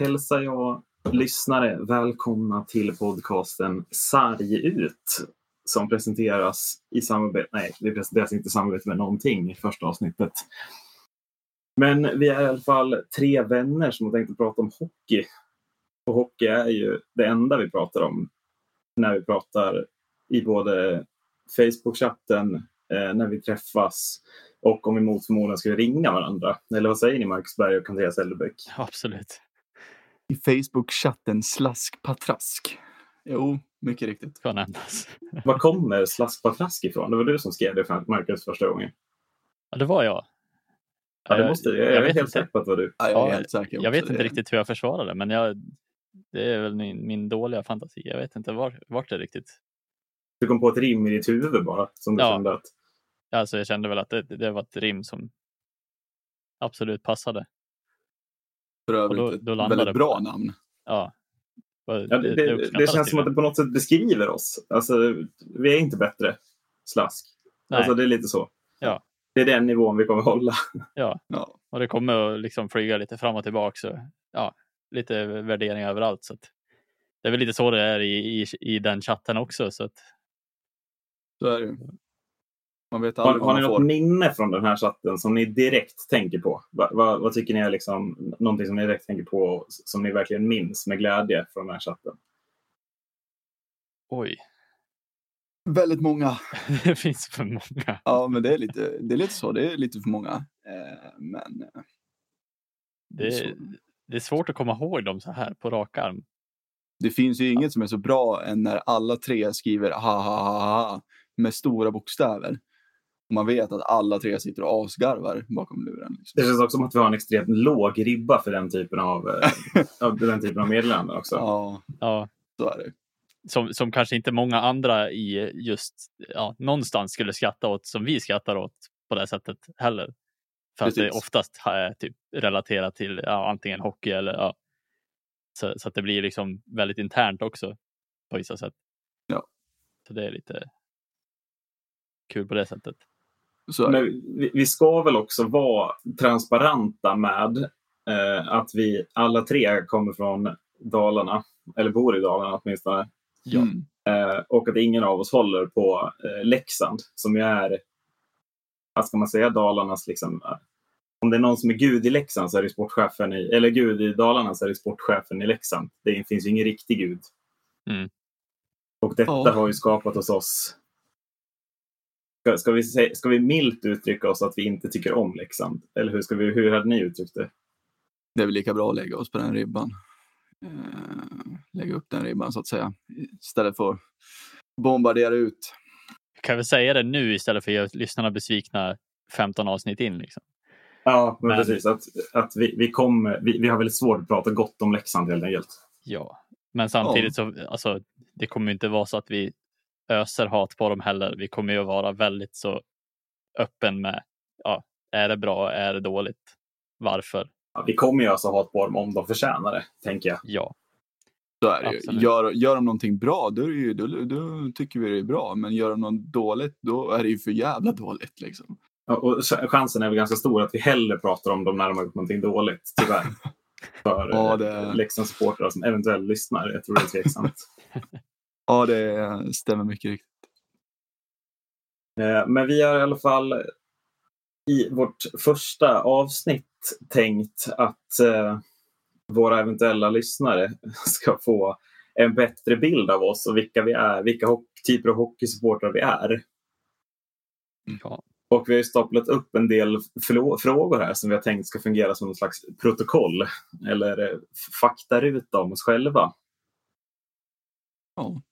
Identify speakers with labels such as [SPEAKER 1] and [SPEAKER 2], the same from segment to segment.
[SPEAKER 1] Hälsar jag lyssnare välkomna till podcasten Sarg ut som presenteras i samarbete, nej, det presenteras inte i samarbete med någonting i första avsnittet. Men vi är i alla fall tre vänner som har tänkt att prata om hockey. Och hockey är ju det enda vi pratar om när vi pratar i både Facebook-chatten, eh, när vi träffas och om vi mot förmodan skulle ringa varandra. Eller vad säger ni Marcus Berg och Andreas Elderbäck?
[SPEAKER 2] Absolut.
[SPEAKER 3] I Facebook-chatten Slaskpatrask. Jo, mycket riktigt.
[SPEAKER 2] Ska nämnas.
[SPEAKER 1] Var kommer Slaskpatrask ifrån? Det var du som skrev det för Marcus första gången.
[SPEAKER 2] Ja, det var jag.
[SPEAKER 1] Ja, det måste, jag, jag, jag är helt säker på att det var du.
[SPEAKER 3] Ja, jag är helt säker.
[SPEAKER 2] Jag vet inte
[SPEAKER 3] Det-
[SPEAKER 2] riktigt hur jag försvarar det, men jag, det är väl min, min dåliga fantasi. Jag vet inte var, vart det riktigt...
[SPEAKER 1] Du kom på ett rim i ditt huvud bara. Som du
[SPEAKER 2] Ja.
[SPEAKER 1] kände att
[SPEAKER 2] Alltså jag kände väl att det, det var ett rim som absolut passade.
[SPEAKER 3] För övrigt
[SPEAKER 2] då-
[SPEAKER 3] ett
[SPEAKER 2] då landade
[SPEAKER 3] väldigt bra
[SPEAKER 2] det.
[SPEAKER 3] namn.
[SPEAKER 2] Ja.
[SPEAKER 1] Ja, det, det, det känns som att det på något sätt beskriver oss. Alltså, vi är inte bättre slask.
[SPEAKER 2] Nej.
[SPEAKER 1] Alltså, det är lite så.
[SPEAKER 2] Ja.
[SPEAKER 1] Det är den nivån vi kommer hålla.
[SPEAKER 2] Ja,
[SPEAKER 3] Ja.
[SPEAKER 2] och det kommer att liksom flyga lite fram och tillbaka. Så, ja, lite värderingar överallt. Så att, det är väl lite så det är i, i, i den chatten också. Så att,
[SPEAKER 3] Så är det ju. Man vet
[SPEAKER 1] Har,
[SPEAKER 3] aldrig
[SPEAKER 1] har ni något
[SPEAKER 3] får.
[SPEAKER 1] minne från den här chatten som ni direkt tänker på? Va, va, vad tycker ni är liksom, någonting som ni direkt tänker på som ni verkligen minns med glädje från den här chatten?
[SPEAKER 2] oj,
[SPEAKER 3] Väldigt många.
[SPEAKER 2] det finns för många.
[SPEAKER 3] Ja, men det är lite, det är lite så. Det är lite för många. Eh, men eh,
[SPEAKER 2] Det, är- det är svårt att komma ihåg dem så här på rak arm.
[SPEAKER 3] det finns ju inget som är så bra än när alla tre skriver ha ha ha ha med stora bokstäver. Och man vet att alla tre sitter och asgarvar bakom luren.
[SPEAKER 1] Det
[SPEAKER 3] Liksom.
[SPEAKER 1] känns också som att vi har en extremt låg ribba för den typen av, eh, av, den typen av meddelanden också.
[SPEAKER 3] Ja,
[SPEAKER 2] Ja,
[SPEAKER 3] så är det.
[SPEAKER 2] som, som kanske inte många andra i just ja, någonstans skulle skratta åt som vi skrattar åt på det sättet heller. För att det
[SPEAKER 3] Precis.
[SPEAKER 2] oftast är typ relaterat till ja, antingen hockey eller ja. Så, så att det blir liksom väldigt internt också på vissa sätt.
[SPEAKER 3] Ja.
[SPEAKER 2] Så det är lite kul på det sättet.
[SPEAKER 1] Men vi, vi ska väl också vara transparenta med eh, att vi alla tre kommer från Dalarna, eller bor i Dalarna åtminstone.
[SPEAKER 2] Ja.
[SPEAKER 3] Mm.
[SPEAKER 1] Eh, och att ingen av oss håller på eh, Leksand som ju är, vad ska man säga, Dalarnas liksom, eh, om det är någon som är gud i Leksand så är det sportchefen i, eller gud i Dalarna så är det sportchefen i Leksand. Det finns ju ingen riktig gud.
[SPEAKER 2] Mm.
[SPEAKER 1] Och detta
[SPEAKER 3] Ja.
[SPEAKER 1] har ju skapat hos oss Ska, ska, vi, ska vi milt uttrycka oss att vi inte tycker om Leksand? Eller hur, ska vi, hur hade ni uttryckt det?
[SPEAKER 3] Det är väl lika bra att lägga oss på den ribban. Eh, lägga upp den ribban så att säga. Istället för att bombardera ut.
[SPEAKER 2] Kan vi säga det nu istället för att göra lyssnarna besvikna 15 avsnitt in? Liksom?
[SPEAKER 1] Ja, men,
[SPEAKER 2] Men-
[SPEAKER 1] precis. Att, att vi, vi, kom, vi, vi har väldigt svårt att prata gott om Leksand helt enkelt.
[SPEAKER 2] Ja, men samtidigt så alltså, det kommer inte vara så att vi öser hat på dem heller. Vi kommer ju vara väldigt så öppen med, ja, är det bra, är det dåligt, varför?
[SPEAKER 1] Ja, vi kommer ju alltså hat på dem om de förtjänar det, tänker jag.
[SPEAKER 2] Ja,
[SPEAKER 3] Så är det ju. Gör, gör de någonting bra, då, är det ju, då, då tycker vi det är bra. Men gör de något dåligt, då är det ju för jävla dåligt. Liksom.
[SPEAKER 1] Ja, Och ch- chansen är väl ganska stor att vi hellre pratar om dem när de har gjort någonting dåligt, tyvärr. För
[SPEAKER 3] Ja,
[SPEAKER 1] ja,
[SPEAKER 3] det-
[SPEAKER 1] Leksands supportrar som eventuellt lyssnar. Jag tror det är tveksamt.
[SPEAKER 3] Ja, det stämmer mycket riktigt.
[SPEAKER 1] Eh, Men vi har i alla fall i vårt första avsnitt tänkt att eh, våra eventuella lyssnare ska få en bättre bild av oss och vilka vi är, vilka typer av hockeysupportrar vi är.
[SPEAKER 2] ja,
[SPEAKER 1] Och vi har ju staplat upp en del frågor här som vi har tänkt ska fungera som någon slags protokoll eller eh, faktaruta om oss själva.
[SPEAKER 3] Ja.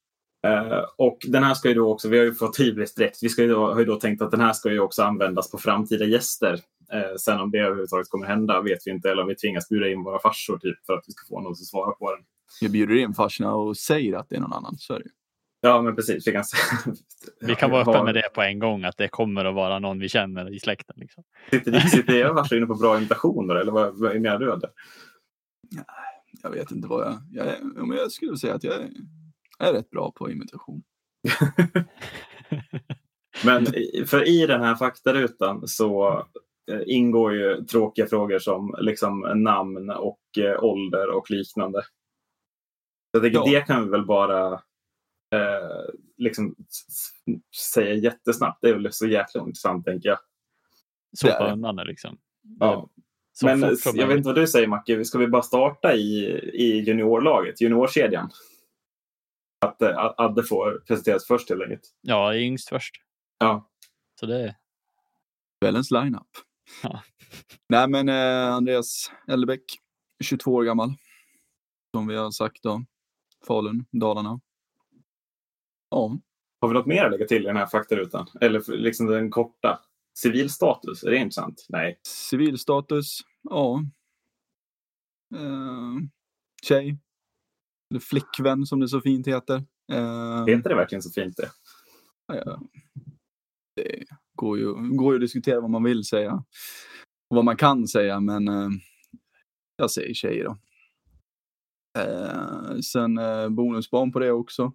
[SPEAKER 1] Eh, och den här ska ju då också, vi har ju fått hybris direkt, vi ska ju då, har ju då tänkt att den här ska ju också användas på framtida gäster. Eh, sen om det överhuvudtaget kommer hända vet vi inte, eller om vi tvingas bjuda in våra farsor typ, för att vi ska få någon som svarar på den.
[SPEAKER 3] Jag bjuder in farsorna och säger att det är någon annan. Så är det.
[SPEAKER 1] Ja, men precis. Vi kan,
[SPEAKER 2] vi kan vara öppen
[SPEAKER 1] Har-
[SPEAKER 2] med det på en gång, att det kommer att vara någon vi känner i släkten. Liksom.
[SPEAKER 1] Sitter, sitter era farsor inne på bra imitationer eller vad, vad menar du?
[SPEAKER 3] Jag vet inte vad jag... Jag, är, jag skulle säga att jag är, rätt bra på imitation.
[SPEAKER 1] Men för i den här faktarutan så eh, ingår ju tråkiga frågor som liksom namn och eh, ålder och liknande. Jag tänker
[SPEAKER 3] Ja.
[SPEAKER 1] det kan vi väl bara eh, liksom säga jättesnabbt. Det är väl så jäkla intressant tänker jag.
[SPEAKER 2] Sopa undan det liksom.
[SPEAKER 1] Ja.
[SPEAKER 2] Så
[SPEAKER 1] Men eh, jag vet inte vad du säger Macke, ska vi bara starta i, i juniorlaget, juniorkedjan? Att eh, Adde får presenteras först helt enkelt.
[SPEAKER 2] Ja, yngst först.
[SPEAKER 1] Ja.
[SPEAKER 2] Så det,
[SPEAKER 3] Kvällens lineup.
[SPEAKER 2] Ja.
[SPEAKER 3] Nej men eh, Andreas Ellebäck, 22 år gammal. Som vi har sagt då. Falun, Dalarna. Ja,
[SPEAKER 1] Har vi något mer att lägga till i den här faktarutan? Eller liksom den korta? Civilstatus, är det intressant? Nej.
[SPEAKER 3] civilstatus. Ja. Eh, tjej. Flickvän som det så fint heter. Eh,
[SPEAKER 1] Heter det verkligen så fint det?
[SPEAKER 3] Ja, det går ju, går ju att diskutera vad man vill säga. Och vad man kan säga, men eh, jag säger tjejer då. Eh, sen eh, bonusbarn på det också.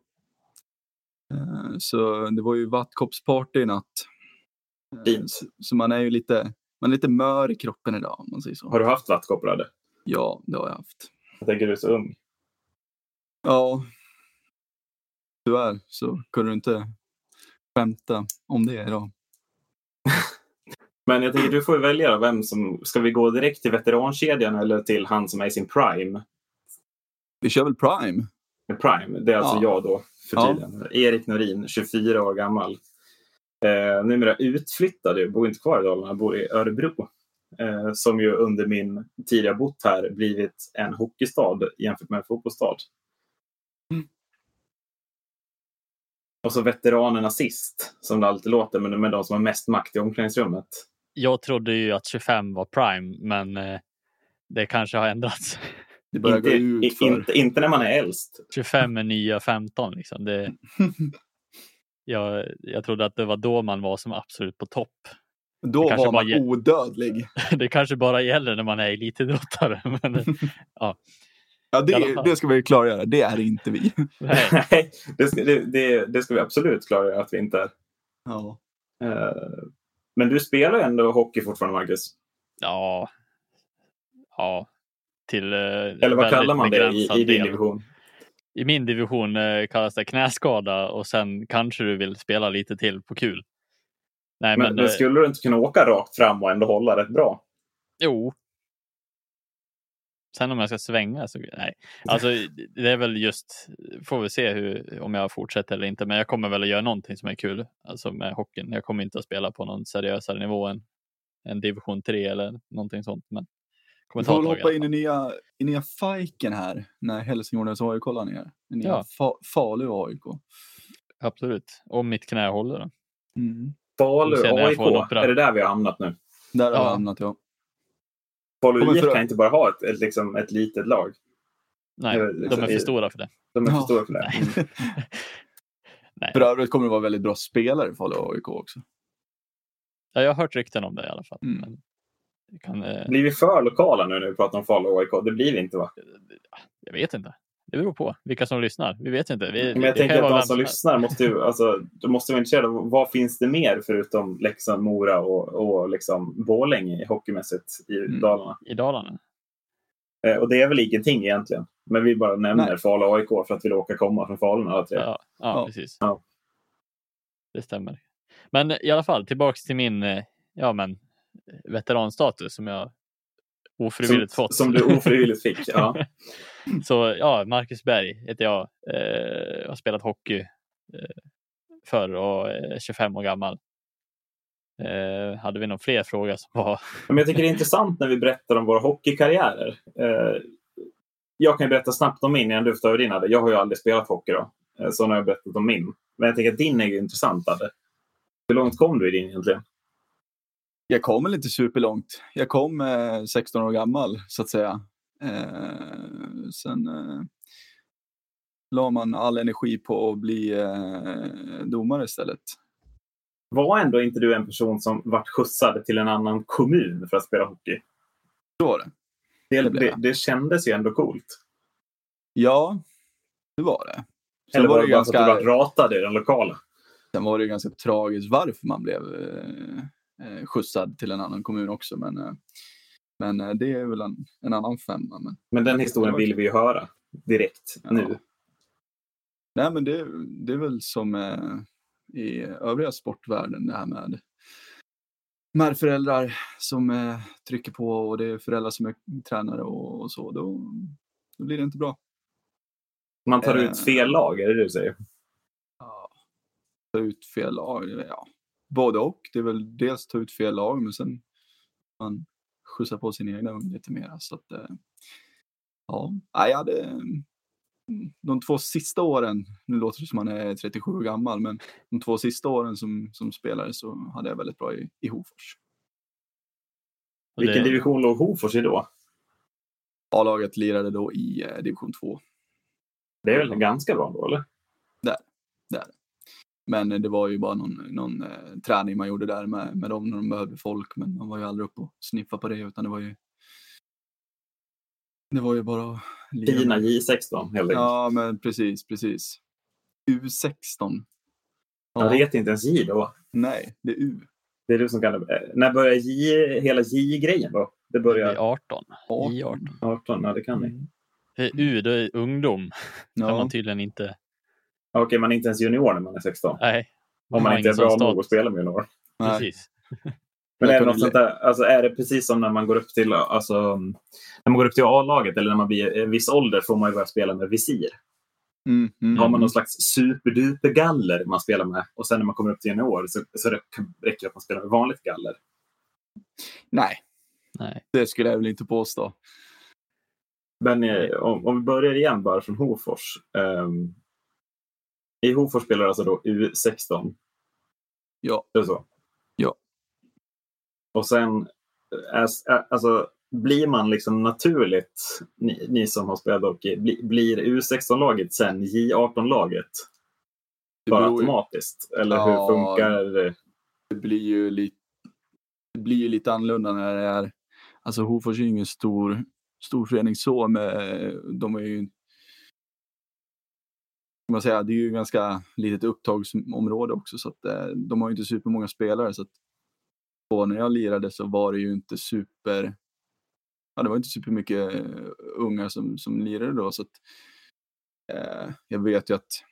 [SPEAKER 3] Eh, så det var ju vattkoppsparty i natt. Eh,
[SPEAKER 1] Fint.
[SPEAKER 3] så, så man är ju lite, man är lite mör i kroppen idag om man säger så.
[SPEAKER 1] Har du haft vattkoppor?
[SPEAKER 3] Ja, det har jag haft.
[SPEAKER 1] Jag tänker du är så ung.
[SPEAKER 3] Ja. Tyvärr så kunde du inte skämta om det idag.
[SPEAKER 1] Men jag tänker du får välja vem som... Ska vi gå direkt till veterankedjan eller till han som är i sin prime?
[SPEAKER 3] Vi kör väl Prime?
[SPEAKER 1] Prime, det är alltså
[SPEAKER 3] Ja.
[SPEAKER 1] jag då för
[SPEAKER 3] Ja.
[SPEAKER 1] tiden. Erik Norin, 24 år gammal. Eh, numera utflyttad, bor inte kvar i Dalarna, bor i Örebro. Eh, som ju under min tid jag bott här blivit en hockeystad jämfört med en fotbollsstad.
[SPEAKER 3] Mm.
[SPEAKER 1] Och så veteranerna sist, som det alltid låter, men med de som har mest makt i omklädningsrummet.
[SPEAKER 2] jag trodde ju att 25 var prime, men eh, det kanske har ändrats.
[SPEAKER 3] Det börjar
[SPEAKER 1] Inte,
[SPEAKER 3] gå ut
[SPEAKER 1] i-
[SPEAKER 3] för.
[SPEAKER 1] inte, inte när man är äldst.
[SPEAKER 2] 25 är nya 15 liksom. Det, jag, jag trodde att det var då man var som absolut på topp.
[SPEAKER 3] Då var man
[SPEAKER 2] bara
[SPEAKER 3] odödlig.
[SPEAKER 2] Det kanske bara gäller när man är elitidrottare. Men, eh,
[SPEAKER 3] Ja, det, det ska vi klargöra. Det är inte vi.
[SPEAKER 2] nej,
[SPEAKER 1] det ska, det, det, det ska vi absolut klargöra att vi inte är.
[SPEAKER 3] Ja.
[SPEAKER 1] Eh, Men du spelar ändå hockey fortfarande, Marcus.
[SPEAKER 2] ja, ja, till eh,
[SPEAKER 1] Eller vad kallar man det i, i din
[SPEAKER 2] del.
[SPEAKER 1] division?
[SPEAKER 2] I min division eh, kallas det knäskada och sen kanske du vill spela lite till på kul. Nej,
[SPEAKER 1] Men,
[SPEAKER 2] men,
[SPEAKER 1] men skulle du inte kunna åka rakt fram och ändå hålla rätt bra?
[SPEAKER 2] Jo. Sen om jag ska svänga så nej. Alltså det är väl just, får vi se hur, om jag fortsätter eller inte. Men jag kommer väl att göra någonting som är kul. Alltså med hockeyn. Jag kommer inte att spela på någon seriösare nivå än en division 3 eller någonting sånt. Men kommer ta
[SPEAKER 3] får hoppa in i nya, i nya Fiken här. När Helsingborgs AIK kollar ner. I nya
[SPEAKER 2] Ja.
[SPEAKER 3] fa, Falu AIK.
[SPEAKER 2] Absolut. Om mitt knä håller då.
[SPEAKER 3] Mm.
[SPEAKER 1] Falu, AIK, är det där vi har hamnat nu?
[SPEAKER 3] Där har
[SPEAKER 2] Ja.
[SPEAKER 3] vi hamnat ja.
[SPEAKER 1] Falu IF kan inte bara ha ett, ett, liksom, ett litet lag.
[SPEAKER 2] Nej,
[SPEAKER 1] vet,
[SPEAKER 2] de
[SPEAKER 1] liksom,
[SPEAKER 2] är för stora för det.
[SPEAKER 1] De är för
[SPEAKER 3] Ja.
[SPEAKER 1] stora för det.
[SPEAKER 2] Nej. Nej.
[SPEAKER 3] För övrigt kommer det vara väldigt bra spelare i Falu AIK också.
[SPEAKER 2] Ja, jag har hört rykten om det i alla fall.
[SPEAKER 3] Mm.
[SPEAKER 2] Men det kan, eh,
[SPEAKER 1] Blir vi för lokala nu när vi pratar om Falu och AIK? Det blir vi inte va?
[SPEAKER 2] jag vet inte. Det beror på vilka som lyssnar. Vi vet inte. Vi,
[SPEAKER 1] Men jag tänker att de som lyssnar måste ju, alltså, de måste vara intresserade av vad finns det mer förutom Leksand, Mora och, och liksom Borlänge hockeymässigt i
[SPEAKER 3] Mm.
[SPEAKER 1] Dalarna.
[SPEAKER 2] i Dalarna.
[SPEAKER 1] Eh, och det är väl ingenting egentligen. Men vi bara nämner
[SPEAKER 3] Nej.
[SPEAKER 1] AIK för att vi råkar komma från Falun alla tre.
[SPEAKER 2] Ja, ja,
[SPEAKER 3] Ja.
[SPEAKER 2] precis.
[SPEAKER 1] Ja.
[SPEAKER 2] Det stämmer. Men i alla fall tillbaks till min eh, ja, men, veteranstatus som jag ofrivilligt
[SPEAKER 1] som,
[SPEAKER 2] fått.
[SPEAKER 1] som du ofrivilligt fick. Ja.
[SPEAKER 2] Så ja, Marcus Berg heter jag. Eh, har spelat hockey eh, förr och är 25 år gammal. Eh, hade vi någon fler fråga som var
[SPEAKER 1] Men jag tycker det är intressant när vi berättar om våra hockeykarriärer. Eh, jag kan berätta snabbt om min innan du får ta över din Adde. Jag har ju aldrig spelat hockey då. Eh, så nu har jag berättat om min. Men jag tänker att din är ju intressant Adde. Hur långt kom du i din egentligen?
[SPEAKER 3] Jag kom väl inte superlångt. Jag kom eh, 16 år gammal så att säga. Eh, sen eh, la man all energi på att bli eh, domare istället.
[SPEAKER 1] Var ändå inte du en person som vart skjutsad till en annan kommun för att spela hockey?
[SPEAKER 3] Så var det.
[SPEAKER 1] Det,
[SPEAKER 3] Det
[SPEAKER 1] det, det kändes ju ändå coolt.
[SPEAKER 3] Ja, det var det. Sen
[SPEAKER 1] Eller
[SPEAKER 3] var
[SPEAKER 1] var
[SPEAKER 3] det,
[SPEAKER 1] det bara för
[SPEAKER 3] ganska,
[SPEAKER 1] att du vart ratad i den lokala?
[SPEAKER 3] sen var det ganska tragiskt varför man blev eh, eh, skjutsad till en annan kommun också. Men, eh, men eh, det är väl en, en annan femma. Men,
[SPEAKER 1] Men den historien vill vi ju höra direkt
[SPEAKER 3] Ja.
[SPEAKER 1] nu.
[SPEAKER 3] nej, men det, det är väl som eh, i övriga sportvärlden det här med med föräldrar som eh, trycker på och det är föräldrar som är tränare och, och så. Då, då blir det inte bra.
[SPEAKER 1] Man tar
[SPEAKER 3] Eh.
[SPEAKER 1] ut fel lag, är det det du säger?
[SPEAKER 3] Ja, ta ut fel lag. Ja, både och. Det är väl dels ta ut fel lag men sen man skjutsar på sin egna ung lite mer. Så att, eh, ja, jag hade mm, de två sista åren, nu låter det som man är 37 år gammal, men de två sista åren som, som spelare så hade jag väldigt bra i, i Hofors.
[SPEAKER 1] Vilken division låg Hofors i då?
[SPEAKER 3] A-laget lirade då i eh, division 2.
[SPEAKER 1] Det är väl ganska bra då, eller?
[SPEAKER 3] Men det var ju bara någon, någon eh, träning man gjorde där med, med dem när de behövde folk. Men man var ju aldrig uppe och sniffa på det utan det var ju det var ju bara
[SPEAKER 1] Fina
[SPEAKER 3] med-
[SPEAKER 1] J16 helt enkelt.
[SPEAKER 3] Ja, men precis, precis. U16.
[SPEAKER 1] Jag vet inte ens J då.
[SPEAKER 3] Nej, det är U.
[SPEAKER 1] Det är du som kan det. Eh, När börjar J, hela J-grejen då? Det
[SPEAKER 2] det
[SPEAKER 1] börjar
[SPEAKER 2] 18.
[SPEAKER 3] 18.
[SPEAKER 2] I 18.
[SPEAKER 1] 18, ja det kan ni.
[SPEAKER 3] Mm.
[SPEAKER 2] Det U, det är ungdom.
[SPEAKER 3] Ja,
[SPEAKER 2] man tydligen inte.
[SPEAKER 1] Okej, man är inte ens junior när man är 16.
[SPEAKER 2] Nej.
[SPEAKER 1] Om man inte är bra nog att spela med junior.
[SPEAKER 3] nej.
[SPEAKER 2] Precis.
[SPEAKER 1] Men
[SPEAKER 3] Jag
[SPEAKER 1] är det, något sånt där, alltså är det precis som när man går upp till, alltså, när man går upp till A-laget eller när man blir en viss ålder får man ju börja spela med visir.
[SPEAKER 3] Mm, mm,
[SPEAKER 1] Har man
[SPEAKER 3] mm.
[SPEAKER 1] någon slags superduper galler man spelar med och sen när man kommer upp till junior så, så det räcker det att man spelar med vanligt galler.
[SPEAKER 3] Nej,
[SPEAKER 2] Nej.
[SPEAKER 3] det skulle jag väl inte påstå.
[SPEAKER 1] Men eh, om, om vi börjar igen bara från Hofors. ehm, I Hofors spelar alltså då U16.
[SPEAKER 3] Ja.
[SPEAKER 1] Är det så?
[SPEAKER 3] Ja.
[SPEAKER 1] Och sen, alltså, blir man liksom naturligt, ni, ni som har spelat hockey, bli, blir U16-laget sen J18-laget?
[SPEAKER 3] Det
[SPEAKER 1] Bara automatiskt? Eller
[SPEAKER 3] Ja.
[SPEAKER 1] hur funkar det?
[SPEAKER 3] det blir ju lite, det blir ju lite annorlunda när det är, alltså Hofors är ju ingen stor, stor förening så, med, de är ju, kan man säga, det är ju ganska litet upptagsområde också så att eh, de har ju inte supermånga spelare så att och när jag lirade så var det ju inte super, ja det var inte supermycket eh, unga som, som lirade då så att eh, jag vet ju att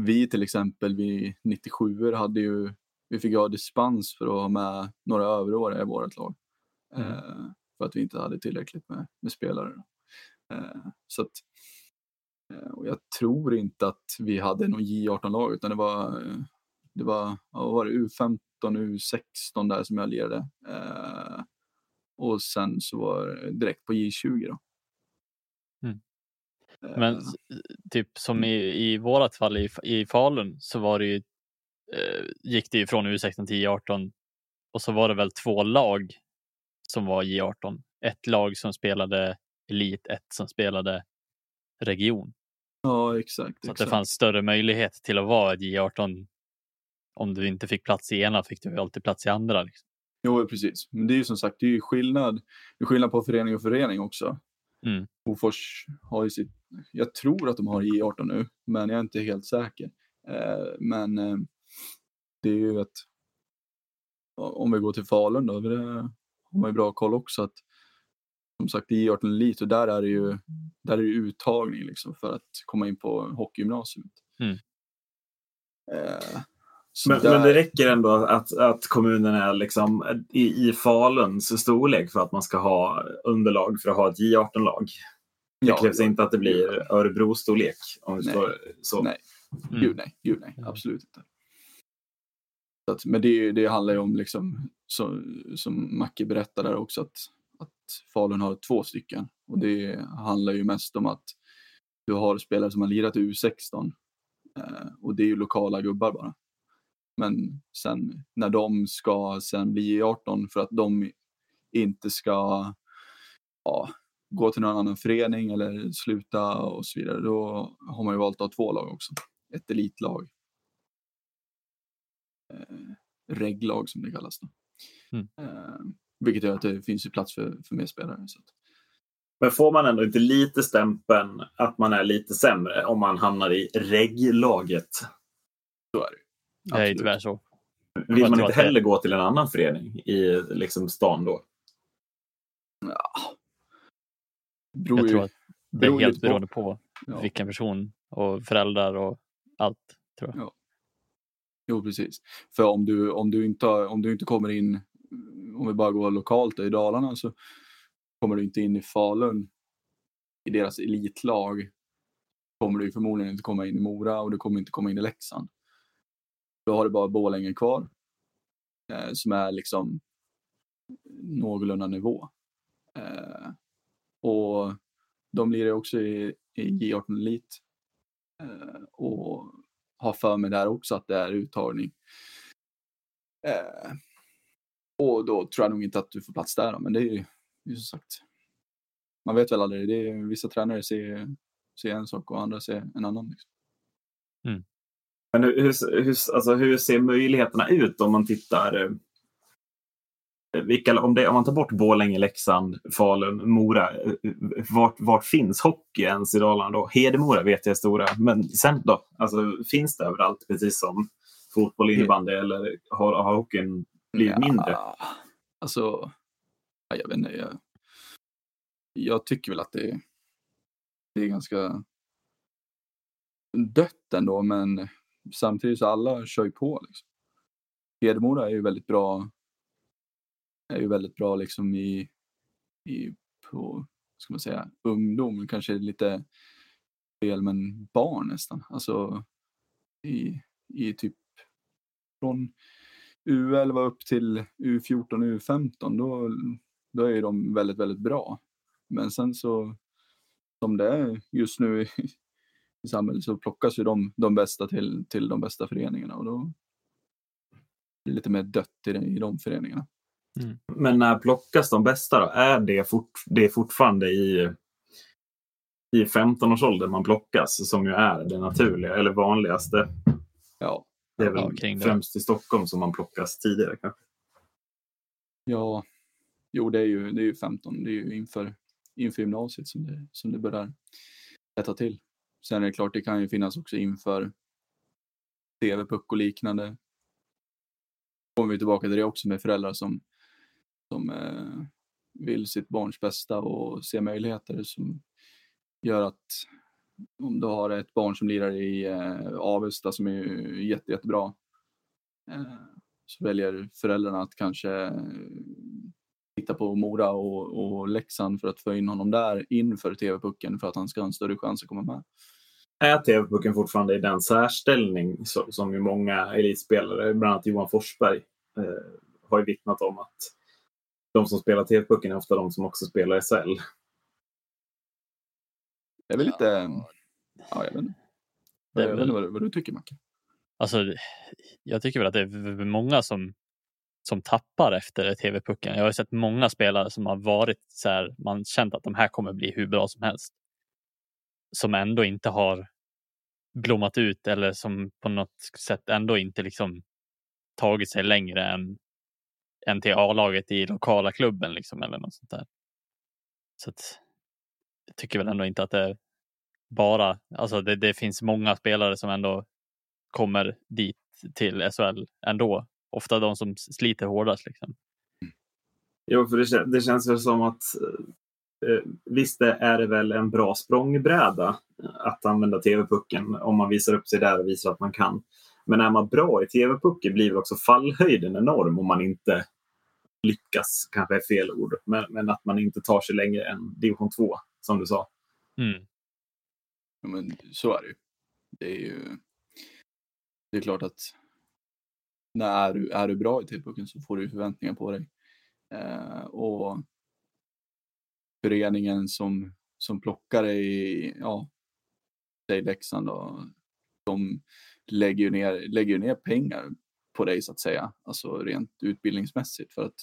[SPEAKER 3] vi till exempel, vi 97 hade ju vi fick ha dispens för att ha med några överåriga i vårt lag.
[SPEAKER 2] Mm.
[SPEAKER 3] Eh, för att vi inte hade tillräckligt med, med spelare. Eh, så att, och jag tror inte att vi hade någon J18-lag utan det var, eh, det var, vad var det U15, U16 där som jag lirade. Eh, och sen så var det direkt på J20 då.
[SPEAKER 2] Mm.
[SPEAKER 3] Eh,
[SPEAKER 2] Men typ som i, i vårat fall i, i Falun så var det ju, eh, gick det ju från U16 till J18 och så var det väl två lag som var J18. Ett lag som spelade elit, ett som spelade region.
[SPEAKER 3] Ja, exakt.
[SPEAKER 2] Så att
[SPEAKER 3] exakt.
[SPEAKER 2] det fanns större möjlighet till att vara ett J18. Om du inte fick plats i ena fick du alltid plats i andra. Liksom.
[SPEAKER 3] Jo, precis. Men det är ju som sagt, det är ju skillnad, det är skillnad på förening och förening också.
[SPEAKER 2] Mm.
[SPEAKER 3] Hofors har ju sitt, jag tror att de har J18 nu, men jag är inte helt säker. Eh, men eh, det är ju att om vi går till Falun då, det har man ju bra koll också att som sagt i J18 Elit och där är det ju där är det uttagning liksom för att komma in på hockeygymnasiet.
[SPEAKER 2] Mm.
[SPEAKER 3] Eh,
[SPEAKER 1] Men,
[SPEAKER 3] där-
[SPEAKER 1] men det räcker ändå att, att kommunen är liksom i, i Faluns storlek för att man ska ha underlag för att ha ett J18-lag. Det
[SPEAKER 3] Ja,
[SPEAKER 1] krävs
[SPEAKER 3] ja,
[SPEAKER 1] inte att det blir Örebro-storlek. Om
[SPEAKER 3] Nej.
[SPEAKER 1] står så.
[SPEAKER 3] Nej.
[SPEAKER 2] Mm.
[SPEAKER 3] Gud nej, gud nej,
[SPEAKER 2] Mm.
[SPEAKER 3] absolut inte. Så att, men det, det handlar ju om, liksom, så, som Macke berättade där också, att, att Falun har två stycken. Och det handlar ju mest om att du har spelare som har lirat i U16 eh, och det är ju lokala gubbar bara. Men sen när de ska sen bli 18 för att de inte ska ja, gå till någon annan förening eller sluta och så vidare, då har man ju valt att ha två lag också. Ett elitlag. Eh, reglag som det kallas. Då.
[SPEAKER 2] Mm.
[SPEAKER 3] Eh, vilket gör att det finns ju plats för, för mer spelare. Så
[SPEAKER 1] Men får man ändå inte lite stämpeln att man är lite sämre om man hamnar i reglaget?
[SPEAKER 3] så är det. Absolut.
[SPEAKER 2] tyvärr så.
[SPEAKER 1] Vill man inte heller gå till en annan förening i liksom stan då?
[SPEAKER 3] Ja.
[SPEAKER 2] Beror jag tror att det är helt beroende på, på ja. vilken person och föräldrar och allt. tror jag. Ja.
[SPEAKER 3] Jo, precis. För om du, om du, inte, om du inte kommer in, om vi bara går lokalt i Dalarna, så kommer du inte in i Falun i deras elitlag kommer du förmodligen inte komma in i Mora och du kommer inte komma in i Leksand. Då har du bara Bålänge kvar eh, som är liksom någorlunda nivå. Eh, och de blir också i, i J18 Elit eh, och har för mig där också att det är uttagning. Eh, och då tror jag nog inte att du får plats där, men det är ju som sagt man vet väl aldrig. Det är, vissa tränare ser, ser en sak och andra ser en annan. Liksom.
[SPEAKER 1] Mm. Men hur, hur, alltså, hur ser möjligheterna ut om man tittar eh, vilka, om, det, om man tar bort Borlänge, Leksand, Falun, Mora, eh, vart, vart finns hockey ens i Dalarna då? Hedemora vet jag är stora, men sen då? Alltså, finns det överallt precis som fotboll, innebandy eller har, har hockeyn blivit ja, mindre?
[SPEAKER 3] Alltså, jag vet inte. Jag, jag tycker väl att det, det är ganska dött ändå, men samtidigt så alla kör ju på. Liksom. Hedemora är ju väldigt bra är ju väldigt bra liksom i, i på, ska man säga, ungdom, kanske lite fel, men barn nästan. Alltså i, i typ från U11 upp till U14, U15, då, då är de väldigt, väldigt bra. Men sen så, som det är just nu i, i samhället, så plockas ju de, de bästa till, till de bästa föreningarna och då blir det lite mer dött i, det, i de föreningarna.
[SPEAKER 1] Mm. Men när plockas de bästa då? Är det, fort, det är fortfarande i, i 15-årsåldern man plockas, som ju är det naturliga eller vanligaste?
[SPEAKER 3] Ja.
[SPEAKER 1] Det är väl ja, främst i Stockholm som man plockas tidigare kanske?
[SPEAKER 3] Ja, jo det är ju, det är ju 15, det är ju inför inför gymnasiet som det, som det börjar rätta till. Sen är det klart, det kan ju finnas också inför TV-puck och liknande. Kommer vi tillbaka till det också med föräldrar som, som eh, vill sitt barns bästa och ser möjligheter som gör att om du har ett barn som lirar i eh, Avesta som är jätte, jättebra eh, så väljer föräldrarna att kanske eh, titta på Mora och, och Leksand för att få in honom där inför TV-pucken för att han ska ha en större chans att komma med.
[SPEAKER 1] Är TV-pucken fortfarande i den särställning som, som ju många elitspelare, bland annat Johan Forsberg, eh, har ju vittnat om att de som spelar TV-pucken är ofta de som också spelar SL?
[SPEAKER 3] Det är väl lite... Ja, jag vet inte. Jag vet inte vad, vad du tycker Macke?
[SPEAKER 2] Alltså, jag tycker väl att det är många som som tappar efter TV-pucken. Jag har sett många spelare som har varit så här, man känt att de här kommer bli hur bra som helst. Som ändå inte har blommat ut eller som på något sätt ändå inte liksom tagit sig längre än, än till A-laget i lokala klubben liksom eller något sånt där. Så att, tycker väl ändå inte att det bara, alltså det, det finns många spelare som ändå kommer dit till SHL ändå ofta de som sliter hårdast. Liksom. Mm.
[SPEAKER 1] Jo, för det, det känns väl som att eh, eh visst är det väl en bra språngbräda eh, att använda TV-pucken om man visar upp sig där och visar att man kan. Men är man bra i TV-pucken blir också fallhöjden enorm om man inte lyckas, kanske är fel ord, men, men att man inte tar sig längre än division 2 som du sa.
[SPEAKER 3] Mm. Ja, men så är det ju. Det är ju det är klart att när är du, är du bra i TV-pucken så får du förväntningar på dig. Eh, och föreningen som, som plockar dig, ja, säg Leksand då, de lägger ju ner, lägger ner pengar på dig så att säga, alltså rent utbildningsmässigt för att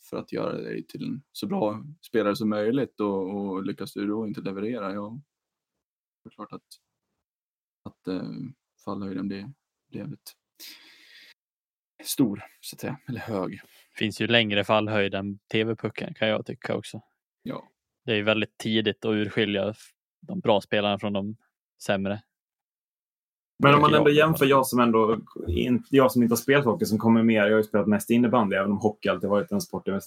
[SPEAKER 3] för att göra dig till en så bra spelare som möjligt och, och lyckas du då inte leverera, ja, det är klart att, att eh, fallhöjden blir, blir jävligt stor, så att säga, eller hög.
[SPEAKER 2] Finns ju längre fallhöjd än TV-pucken kan jag tycka också.
[SPEAKER 3] Ja.
[SPEAKER 2] Det är väldigt tidigt att urskilja de bra spelarna från de sämre.
[SPEAKER 1] Men om man ändå jämför, jag som ändå jag som inte har spelat hockey, som kommer mer, jag har ju spelat mest innebandy, även om hockey alltid varit den sporten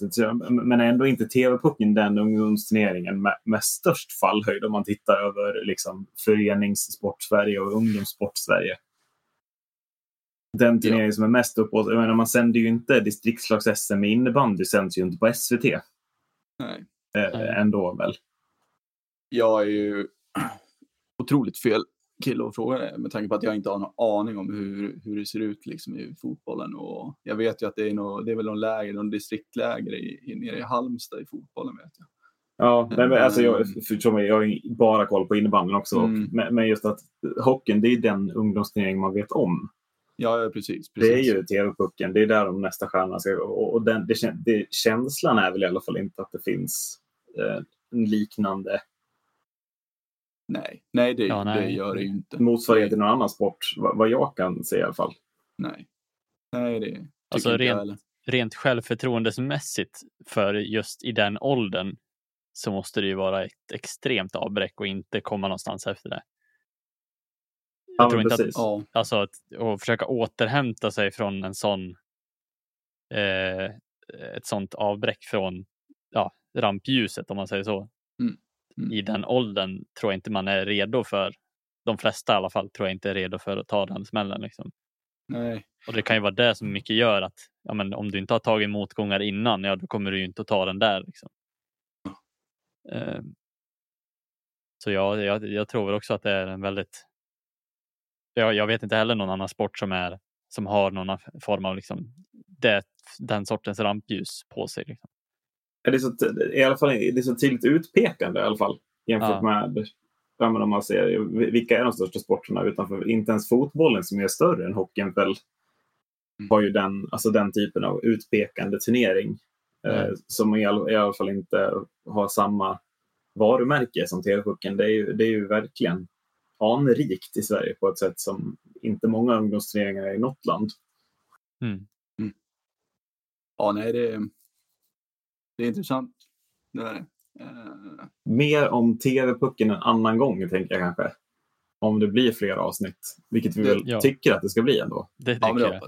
[SPEAKER 1] Men ändå inte TV-pucken den ungdomsturneringen med, med störst fallhöjd om man tittar över liksom, föreningssport-Sverige och ungdomssport-Sverige. Den turnering ja. som är mest uppåt, jag menar, man sänder ju inte distriktslags-SM i innebandy, sänds ju inte på SVT.
[SPEAKER 3] Nej.
[SPEAKER 1] Äh, ändå väl.
[SPEAKER 3] Jag är ju otroligt fel kille att fråga det med tanke på att jag inte har någon aning om hur, hur det ser ut liksom i fotbollen. Och jag vet ju att det är, no, det är väl någon läger, någon distriktläger i, i, nere i Halmstad i fotbollen. vet jag.
[SPEAKER 1] Ja, men, alltså jag, för mig, jag har bara koll på innebandyn också. Mm. Men, men, just att hockeyn, det är den ungdomsturnering man vet om.
[SPEAKER 3] Ja, precis, precis,
[SPEAKER 1] Det är ju TV-pucken, det är där de nästa stjärnorna ska gå. Och, och den, det, det, känslan är väl i alla fall inte att det finns eh, en liknande
[SPEAKER 3] Nej, nej, det, ja, nej. det gör det ju inte.
[SPEAKER 1] Motsvarighet till någon annan sport, vad, vad jag kan se i alla fall.
[SPEAKER 3] Nej, nej det
[SPEAKER 2] alltså, rent, rent självförtroendesmässigt för just i den åldern så måste det ju vara ett extremt avbräck och inte komma någonstans efter det. Jag ja, tror inte precis. att, alltså att och försöka återhämta sig från en sån eh, ett sånt avbräck från ja, rampljuset om man säger så.
[SPEAKER 3] Mm
[SPEAKER 2] mm. i den åldern tror jag inte man är redo för. De flesta i alla fall tror jag inte är redo för att ta den smällen. Liksom.
[SPEAKER 3] Nej.
[SPEAKER 2] Och det kan ju vara det som mycket gör att ja, men om du inte har tagit motgångar innan, ja då kommer du ju inte att ta den där. Liksom. Mm. Så ja, jag, jag tror också att det är en väldigt... Jag, jag vet inte heller någon annan sport som, är, som har någon form av liksom, det, den sortens rampljus på sig. Liksom
[SPEAKER 1] det är så, i alla fall, det är så tydligt utpekande i alla fall jämfört ja. med om man ser vilka är de största sporterna utanför, inte ens fotbollen som är större än hockeyn väl mm. har ju den, alltså den typen av utpekande turnering mm. eh, som i, all, i alla fall inte har samma varumärke som TV-pucken. Det, är ju, det är ju verkligen anrikt i Sverige på ett sätt som inte många ungdomsturneringar är i något land.
[SPEAKER 2] Mm.
[SPEAKER 3] Mm. Ja, nej, det, det är intressant. Det är det. Uh...
[SPEAKER 1] Mer om TV-pucken en annan gång, tänker jag kanske. Om det blir fler avsnitt, vilket vi det, väl ja. tycker att det ska bli ändå.
[SPEAKER 2] Det tycker ja, det jag. jag.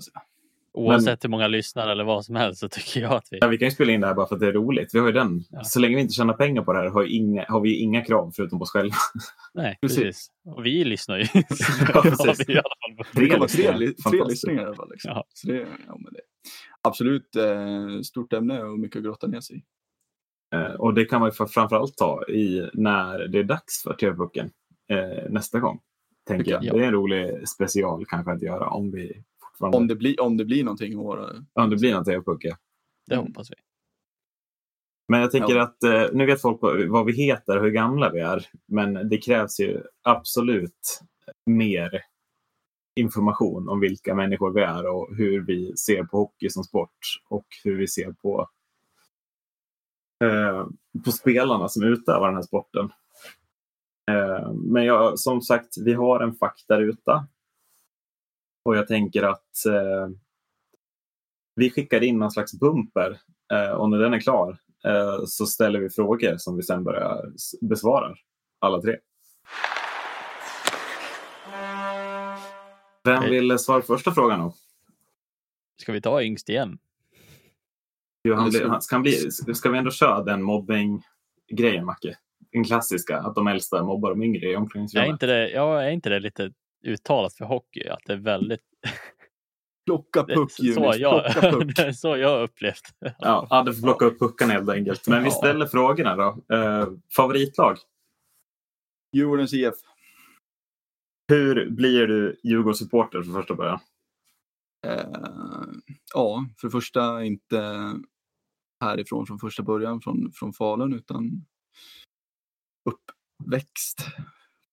[SPEAKER 2] Oavsett men, hur många lyssnar eller vad som helst så tycker jag att vi...
[SPEAKER 1] Ja, vi kan ju spela in det här bara för att det är roligt. Vi har ju den. Ja. Så länge vi inte tjänar pengar på det här har, inga, har vi inga krav förutom på oss själva.
[SPEAKER 2] Nej, precis. precis. Och vi lyssnar ju.
[SPEAKER 3] ja, precis. vi tre, tre, tre, tre lyssningar i alla fall. Liksom. Ja. Så det, ja, men det, absolut eh, stort ämne och mycket att grotta ner sig i.
[SPEAKER 1] Eh, och det kan man framförallt ta i när det är dags för TV-pucken eh, nästa gång. Tänker jag. Ja. Det är en rolig special kanske att göra om vi
[SPEAKER 3] om det, blir, om det blir någonting i år.
[SPEAKER 1] Om det blir någon TV-puck, ja.
[SPEAKER 2] Det hoppas vi.
[SPEAKER 1] Men jag tänker ja. att eh, nu vet folk vad vi heter och hur gamla vi är. Men det krävs ju absolut mer information om vilka människor vi är och hur vi ser på hockey som sport och hur vi ser på, eh, på spelarna som utövar den här sporten. Eh, men jag, som sagt, vi har en faktaruta och jag tänker att eh, vi skickar in någon slags bumper eh, och när den är klar eh, så ställer vi frågor som vi sen börjar besvara alla tre. Vem vill svara på första frågan då?
[SPEAKER 2] Ska vi ta yngst igen?
[SPEAKER 1] Jo, han blir, ska, han bli, ska vi ändå köra den mobbing-grejen, Macke? Den klassiska, att de äldsta mobbar de yngre i omklädningsrummet.
[SPEAKER 2] Är inte det, ja, är inte det lite uttalat för hockey? Att det är väldigt...
[SPEAKER 3] Plocka puck,
[SPEAKER 2] så, jag, puck. så jag har upplevt
[SPEAKER 1] Ja, ja du får plocka upp puckarna helt enkelt. Men vi ställer frågorna då. Uh, favoritlag?
[SPEAKER 3] Djurgårdens IF.
[SPEAKER 1] Hur blir du Djurgårdssupporter för första början?
[SPEAKER 3] Eh, ja, för det första inte härifrån från första början från, från Falun utan uppväxt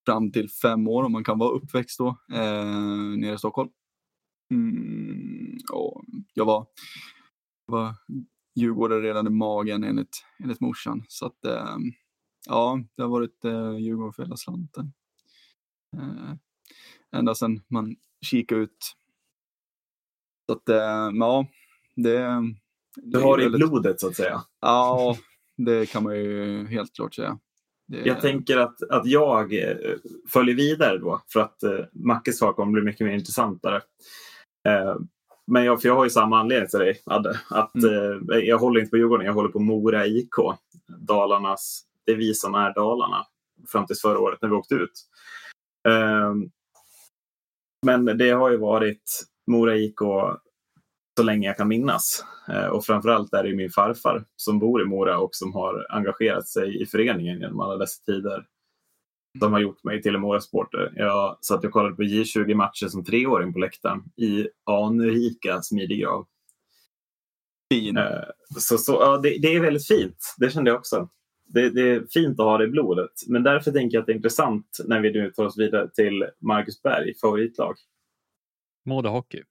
[SPEAKER 3] fram till fem år om man kan vara uppväxt då eh, nere i Stockholm. Mm, och jag var, var djurgårdare redan i magen enligt, enligt morsan. Så att eh, ja, det har varit eh, Djurgården för hela slanten. Eh, ända sedan man kikade ut. Så att eh, ja, det,
[SPEAKER 1] Du har det i blodet så att säga?
[SPEAKER 3] Ja, det kan man ju helt klart säga. Det...
[SPEAKER 1] Jag tänker att, att jag eh, följer vidare då för att eh, Mackes svar kommer bli mycket mer intressantare. Eh, men jag, för jag har ju samma anledning till dig, Adde. Att,
[SPEAKER 3] Mm.
[SPEAKER 1] eh, jag håller inte på Djurgården, jag håller på Mora IK. Dalarnas, det är vi som är Dalarna. Fram tills förra året när vi åkte ut. Eh, men det har ju varit Mora IK så länge jag kan minnas. Eh, och framförallt är det ju min farfar som bor i Mora och som har engagerat sig i föreningen genom alla dessa tider. Som har gjort mig till en Mora-supporter. Jag satt och kollade på J20-matcher som treåring på läktaren i anrika smidiggrav.
[SPEAKER 3] Fin.
[SPEAKER 1] Eh, Så, så, ja, det, det är väldigt fint. Det kände jag också. Det, det är fint att ha det i blodet. Men därför tänker jag att det är intressant när vi nu tar oss vidare till Marcus Berg, favoritlag.
[SPEAKER 2] Modo Hockey.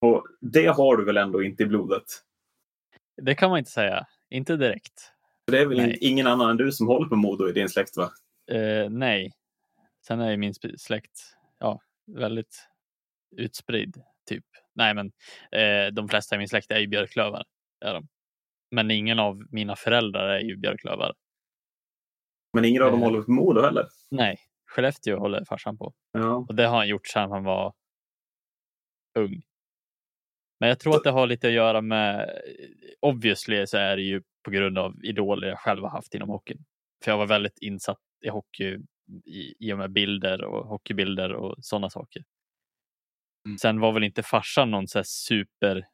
[SPEAKER 1] Och det har du väl ändå inte i blodet?
[SPEAKER 2] Det kan man inte säga. Inte direkt.
[SPEAKER 1] Det är väl
[SPEAKER 2] Nej.
[SPEAKER 1] ingen annan än du som håller på Modo i din släkt va?
[SPEAKER 2] Eh, nej. Sen är min släkt ja, väldigt utspridd. Typ. Nej, men eh, de flesta i min släkt är ju björklövar. Är de. Men ingen av mina föräldrar är ju björklövar.
[SPEAKER 1] Men ingen av dem
[SPEAKER 2] Eh.
[SPEAKER 1] håller på Modo heller.
[SPEAKER 2] Nej, Skellefteå håller farsan på.
[SPEAKER 1] Ja.
[SPEAKER 2] Och det har han gjort sedan han var ung. Men jag tror att det har lite att göra med, obviously så är det ju på grund av idoler jag själv har haft inom hockeyn. För jag var väldigt insatt i hockey i, i och med bilder och hockeybilder och sådana saker.
[SPEAKER 3] Mm.
[SPEAKER 2] Sen var väl inte farsan någon så här super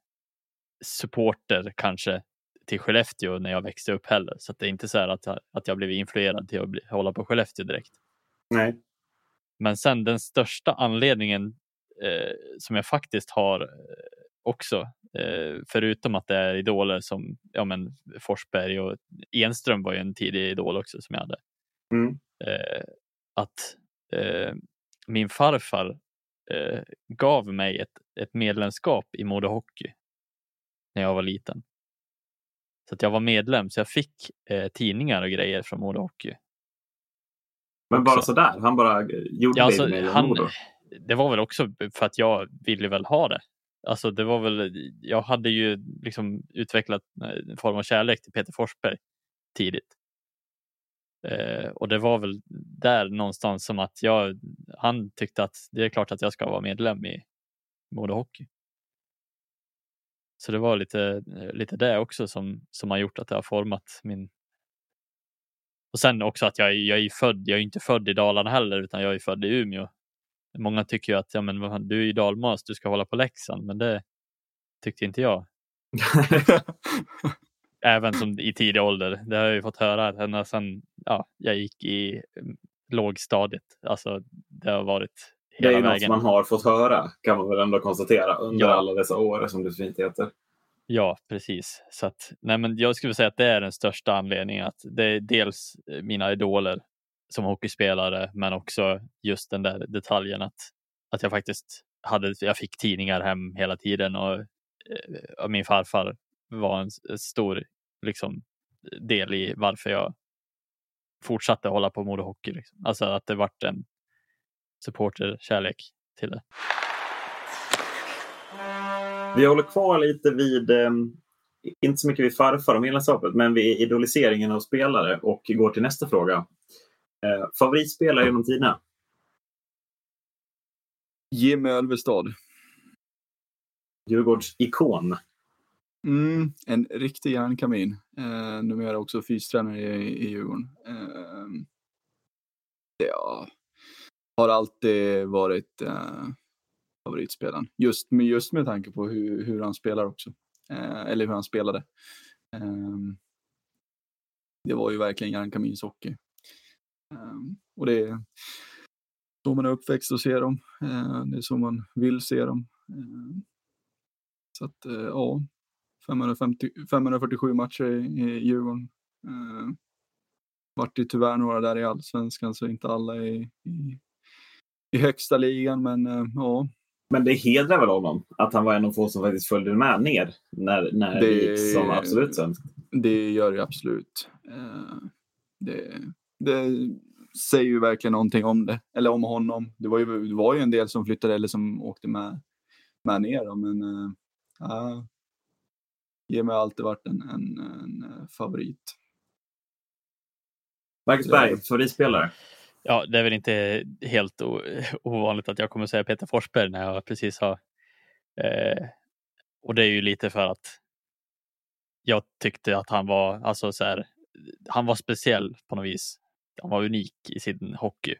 [SPEAKER 2] supporter kanske till Skellefteå när jag växte upp heller. Så att det är inte så här att, jag- att jag blev influerad till att bli, hålla på Skellefteå direkt.
[SPEAKER 1] Nej.
[SPEAKER 2] Men sen den största anledningen eh, som jag faktiskt har eh, också, eh, förutom att det är idoler som ja, men Forsberg och Enström var ju en tidig idol också som jag hade.
[SPEAKER 1] Mm.
[SPEAKER 2] Eh, att eh, min farfar eh, gav mig ett, ett medlemskap i Modo Hockey när jag var liten. Så att jag var medlem, så jag fick eh, tidningar och grejer från Modo Hockey.
[SPEAKER 1] Men bara
[SPEAKER 2] Också.
[SPEAKER 1] sådär? Han bara eh, gjorde
[SPEAKER 2] Ja, alltså,
[SPEAKER 1] med
[SPEAKER 2] han,
[SPEAKER 1] Modo?
[SPEAKER 2] det var väl också för att jag ville väl ha det. Alltså det var väl, jag hade ju liksom utvecklat en form av kärlek till Peter Forsberg tidigt. Eh, och det var väl där någonstans som att jag, han tyckte att det är klart att jag ska vara medlem i Modo Hockey. Så det var lite, lite det också som, som har gjort att det har format min... Och sen också att jag, jag är född, jag är inte född i Dalarna heller utan jag är född i Umeå. Många tycker ju att ja, men, du är ju dalmas, du ska hålla på Leksand, men det tyckte inte jag. Även som i tidig ålder. Det har jag ju fått höra ända sedan ja, jag gick i mm, lågstadiet. Alltså, det har varit
[SPEAKER 1] Det är ju något
[SPEAKER 2] vägen.
[SPEAKER 1] man har fått höra kan man väl ändå konstatera under
[SPEAKER 2] Ja.
[SPEAKER 1] alla dessa år som det fint heter.
[SPEAKER 2] Ja, precis. Så att, nej, men jag skulle säga att det är den största anledningen. Att det är dels eh, mina idoler som hockeyspelare, men också just den där detaljen att, att jag faktiskt hade, jag fick tidningar hem hela tiden och, eh, och min farfar var en, stor liksom, del i varför jag fortsatte hålla på Modo Hockey. Liksom. Alltså att det vart en supporterkärlek till det.
[SPEAKER 1] Vi håller kvar lite vid, eh, inte så mycket vid farfar och medlemskapet, men vid idoliseringen av spelare och går till nästa fråga. Eh, favoritspelare genom tiderna?
[SPEAKER 3] Jimmy Ölvestad.
[SPEAKER 1] Djurgårds ikon.
[SPEAKER 3] Mm, en riktig järnkamin. Eh, numera också fystränare i, i Djurgården. Eh, ja, har alltid varit eh, favoritspelaren. Just med, just med tanke på hur, hur han spelar också. Eh, eller hur han spelade. Eh, det var ju verkligen järnkaminshockey. Eh, och det är så man är uppväxt och ser dem. Eh, det är så man vill se dem. Eh, så att, eh, ja, 550, 547 matcher i, i Djurgården. Eh, vart det tyvärr några där i allsvenskan så inte alla i, i, i högsta ligan men eh, ja.
[SPEAKER 1] Men det hedrar väl honom att han var en av få som faktiskt följde med ner när, när det,
[SPEAKER 3] Det-
[SPEAKER 1] gick som absolut svensk.
[SPEAKER 3] Det gör det absolut. Eh, det, det säger ju verkligen någonting om det, eller om honom. Det var ju, det var ju en del som flyttade eller som åkte med, med ner då, men eh, ja, Jimmy har alltid varit en, en, en favorit.
[SPEAKER 1] Marcus Berg, favoritspelare?
[SPEAKER 2] Ja, det är väl inte helt ovanligt att jag kommer säga Peter Forsberg när jag precis har... Eh, och det är ju lite för att jag tyckte att han var, alltså så här, han var speciell på något vis. Han var unik i sin hockey.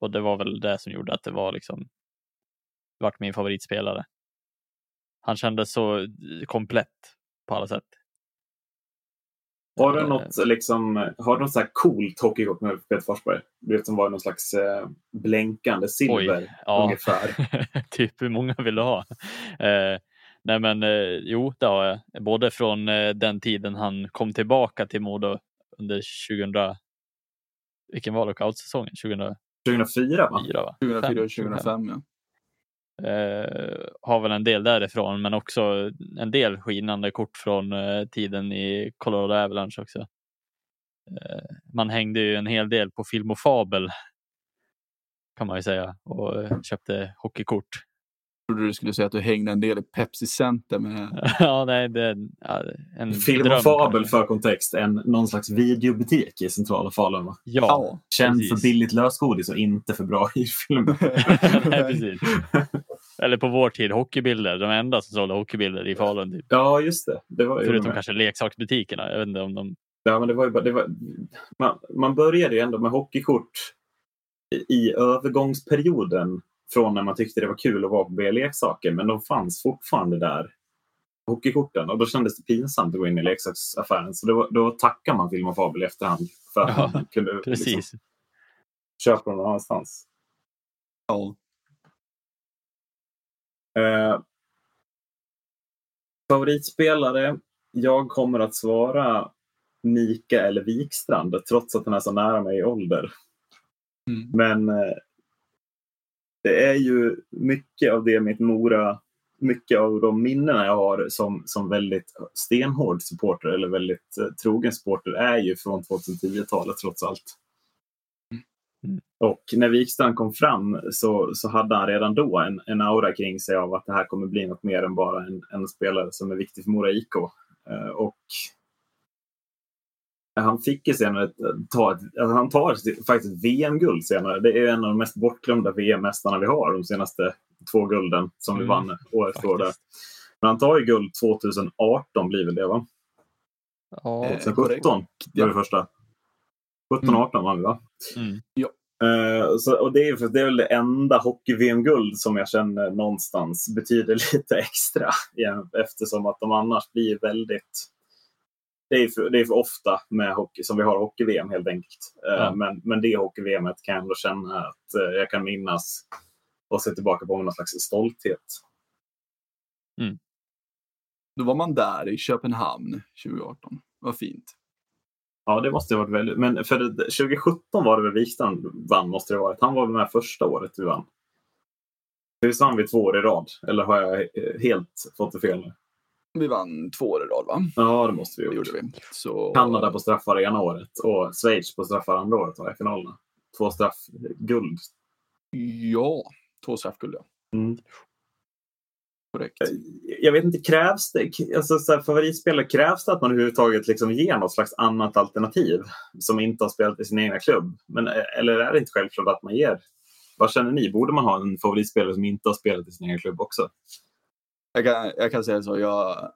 [SPEAKER 2] Och det var väl det som gjorde att det var liksom vart min favoritspelare. Han kändes så eh, komplett på alla sätt.
[SPEAKER 1] Har du något, liksom, har du något så här coolt hockeykort med Peter Forsberg? Du vet som var någon slags eh, blänkande silver Oj, ja. ungefär.
[SPEAKER 2] typ hur många vill du ha? Eh, nej men eh, jo, det har jag. Både från eh, den tiden han kom tillbaka till Modo under 2000. Vilken var lockoutsäsongen? 2000...
[SPEAKER 1] 2004 va?
[SPEAKER 3] 2004 och 2005 ja.
[SPEAKER 2] Eh, har väl en del därifrån men också en del skinande kort från eh, tiden i Colorado Avalanche också. Eh, man hängde ju en hel del på Film och Fabel kan man ju säga och eh, köpte hockeykort.
[SPEAKER 3] Trodde du skulle säga att du hängde en del i Pepsi Center med...
[SPEAKER 2] ja, nej, det är ja, en
[SPEAKER 1] Film och Fabel för kontext, en, någon slags videobutik i centrala Falun. Va?
[SPEAKER 2] Ja,
[SPEAKER 1] Känd precis. för billigt lösgodis och inte för bra film.
[SPEAKER 2] nej, precis. Eller på vår tid hockeybilder, de enda som sålde hockeybilder i Falun. Typ.
[SPEAKER 1] Ja, just det. det var
[SPEAKER 2] Förutom kanske leksaksbutikerna. Jag vet inte om de...
[SPEAKER 1] Ja, men det var ju bara, det var, man, man började ju ändå med hockeykort i, i övergångsperioden från när man tyckte det var kul att vara på B-leksaker. Men de fanns fortfarande där, hockeykorten. Och då kändes det pinsamt att gå in i leksaksaffären. Så då, då tackar man Film och Fabel i efterhand för att ja, man kunde
[SPEAKER 2] precis. Liksom,
[SPEAKER 1] köpa dem någon annanstans.
[SPEAKER 3] Ja.
[SPEAKER 1] Eh, favoritspelare? Jag kommer att svara Mika eller Wikstrand trots att han är så nära mig i ålder. Mm. Men eh, det är ju mycket av det mitt Mora, mycket av de minnen jag har som, som väldigt stenhård supporter eller väldigt eh, trogen supporter är ju från 2010-talet trots allt. Mm. Och när Wikstrand kom fram så, så hade han redan då en, en aura kring sig av att det här kommer bli något mer än bara en, en spelare som är viktig för Mora IK. Eh, och han fick ju senare ta ett, alltså han tar faktiskt VM-guld senare. Det är en av de mest bortglömda VM-mästarna vi har de senaste två gulden som mm. vi vann år efter år. Men han tar ju guld 2018 blir väl det va?
[SPEAKER 2] Ja,
[SPEAKER 1] eh, 17 var det första. 17-18 mm. vann vi va?
[SPEAKER 2] Mm.
[SPEAKER 3] Ja.
[SPEAKER 1] Uh, så, och det, är, det är väl det enda hockey-VM-guld som jag känner någonstans betyder lite extra. Eftersom att de annars blir väldigt... Det är, för, det är för ofta med hockey som vi har hockey-VM helt enkelt. Uh, ja. men, men det hockey-VM kan jag ändå känna att uh, jag kan minnas och se tillbaka på med någon slags stolthet.
[SPEAKER 2] Mm.
[SPEAKER 3] Då var man där i Köpenhamn 2018. Vad fint.
[SPEAKER 1] Ja, det måste ha varit väldigt... Men för 2017 var det väl Wikstrand vann, måste det ha varit. Han var väl med första året vi vann. Visst vann vi två år i rad? Eller har jag eh, helt fått det fel nu?
[SPEAKER 3] Vi vann två år i rad, va?
[SPEAKER 1] Ja, det måste vi ha
[SPEAKER 3] gjort. Vi. Så...
[SPEAKER 1] Kanada på straffar ena året och Schweiz på straffar andra året var i finalerna. Två straffguld.
[SPEAKER 3] Ja, två straffguld, ja.
[SPEAKER 1] Mm.
[SPEAKER 3] Korrekt.
[SPEAKER 1] Jag vet inte, krävs det, alltså så här, favoritspelare, krävs det att man överhuvudtaget liksom ger något slags annat alternativ som inte har spelat i sin egna klubb? Men, eller är det inte självklart att man ger? Vad känner ni? Borde man ha en favoritspelare som inte har spelat i sin egen klubb också?
[SPEAKER 3] Jag kan, jag kan säga så, jag,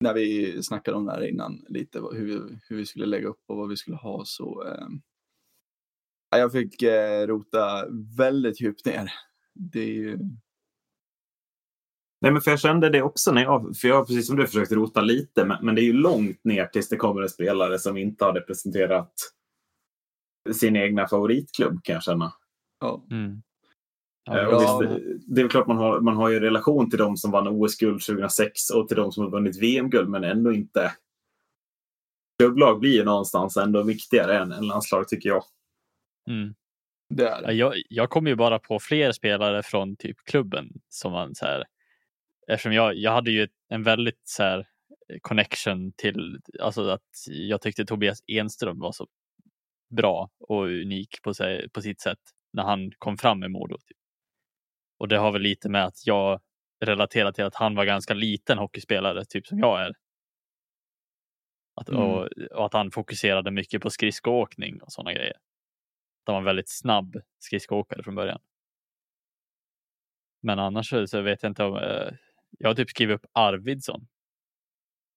[SPEAKER 3] när vi snackade om det här innan lite, hur vi, hur vi skulle lägga upp och vad vi skulle ha så eh, jag fick eh, rota väldigt djupt ner. Det är ju
[SPEAKER 1] Nej, men för jag kände det också när jag, för jag har precis som du försökt rota lite, men, men det är ju långt ner tills det kommer en spelare som inte har representerat sin egna favoritklubb kan jag känna.
[SPEAKER 3] Ja.
[SPEAKER 2] Mm.
[SPEAKER 1] Ja, ja. Visst, det är klart man har, man har ju relation till de som vann OS-guld 2006 och till de som har vunnit VM-guld, men ändå inte. Klubblag blir ju någonstans ändå viktigare än, än landslag tycker jag.
[SPEAKER 2] Mm.
[SPEAKER 3] Det är det.
[SPEAKER 2] Jag, jag kommer ju bara på fler spelare från typ klubben som man så här, eftersom jag, jag hade ju en väldigt så här, connection till, alltså att jag tyckte Tobias Enström var så bra och unik på, sig, på sitt sätt när han kom fram med Modo. Typ. Och det har väl lite med att jag relaterar till att han var ganska liten hockeyspelare, typ som jag är. Att, mm. och, och, att han fokuserade mycket på skridskoåkning och sådana grejer. Att han var väldigt snabb skridskoåkare från början. Men annars så vet jag inte om, eh, jag har typ skrivit upp Arvidsson.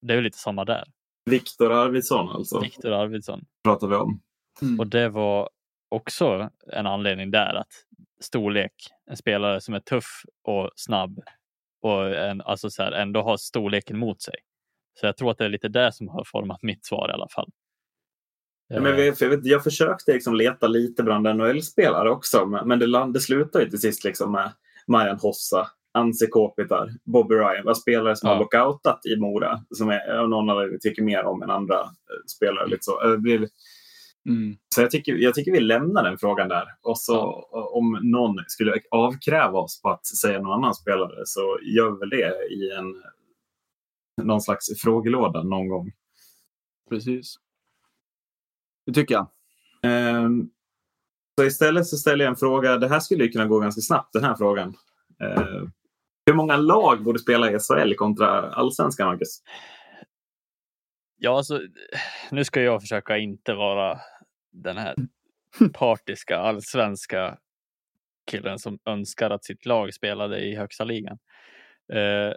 [SPEAKER 2] Det är väl lite samma där.
[SPEAKER 1] Viktor Arvidsson alltså?
[SPEAKER 2] Viktor Arvidsson.
[SPEAKER 1] Pratar vi om.
[SPEAKER 2] Mm. Och det var också en anledning där att storlek, en spelare som är tuff och snabb och en, alltså så här, ändå har storleken mot sig. Så jag tror att det är lite det som har format mitt svar i alla fall.
[SPEAKER 1] Ja, men jag, vet, jag försökte liksom leta lite bland NHL-spelare också, men det, det slutade ju till sist liksom med Marian Hossa, Anse Kopitar, Bobby Ryan. Var spelare som ja. har lockoutat i Mora, som är, någon av er tycker mer om än andra eh, spelare. Lite så. Det blir, Mm. Så jag tycker, jag tycker vi lämnar den frågan där. Och så ja. om någon skulle avkräva oss på att säga någon annan spelare så gör vi väl det i en någon slags frågelåda någon gång.
[SPEAKER 3] Precis. Det tycker jag.
[SPEAKER 1] Um, så istället så ställer jag en fråga. Det här skulle ju kunna gå ganska snabbt den här frågan. Uh, hur många lag borde spela i SHL kontra allsvenskan, Marcus?
[SPEAKER 2] Ja, alltså, nu ska jag försöka inte vara den här partiska allsvenska killen som önskar att sitt lag spelade i högsta ligan. Eh,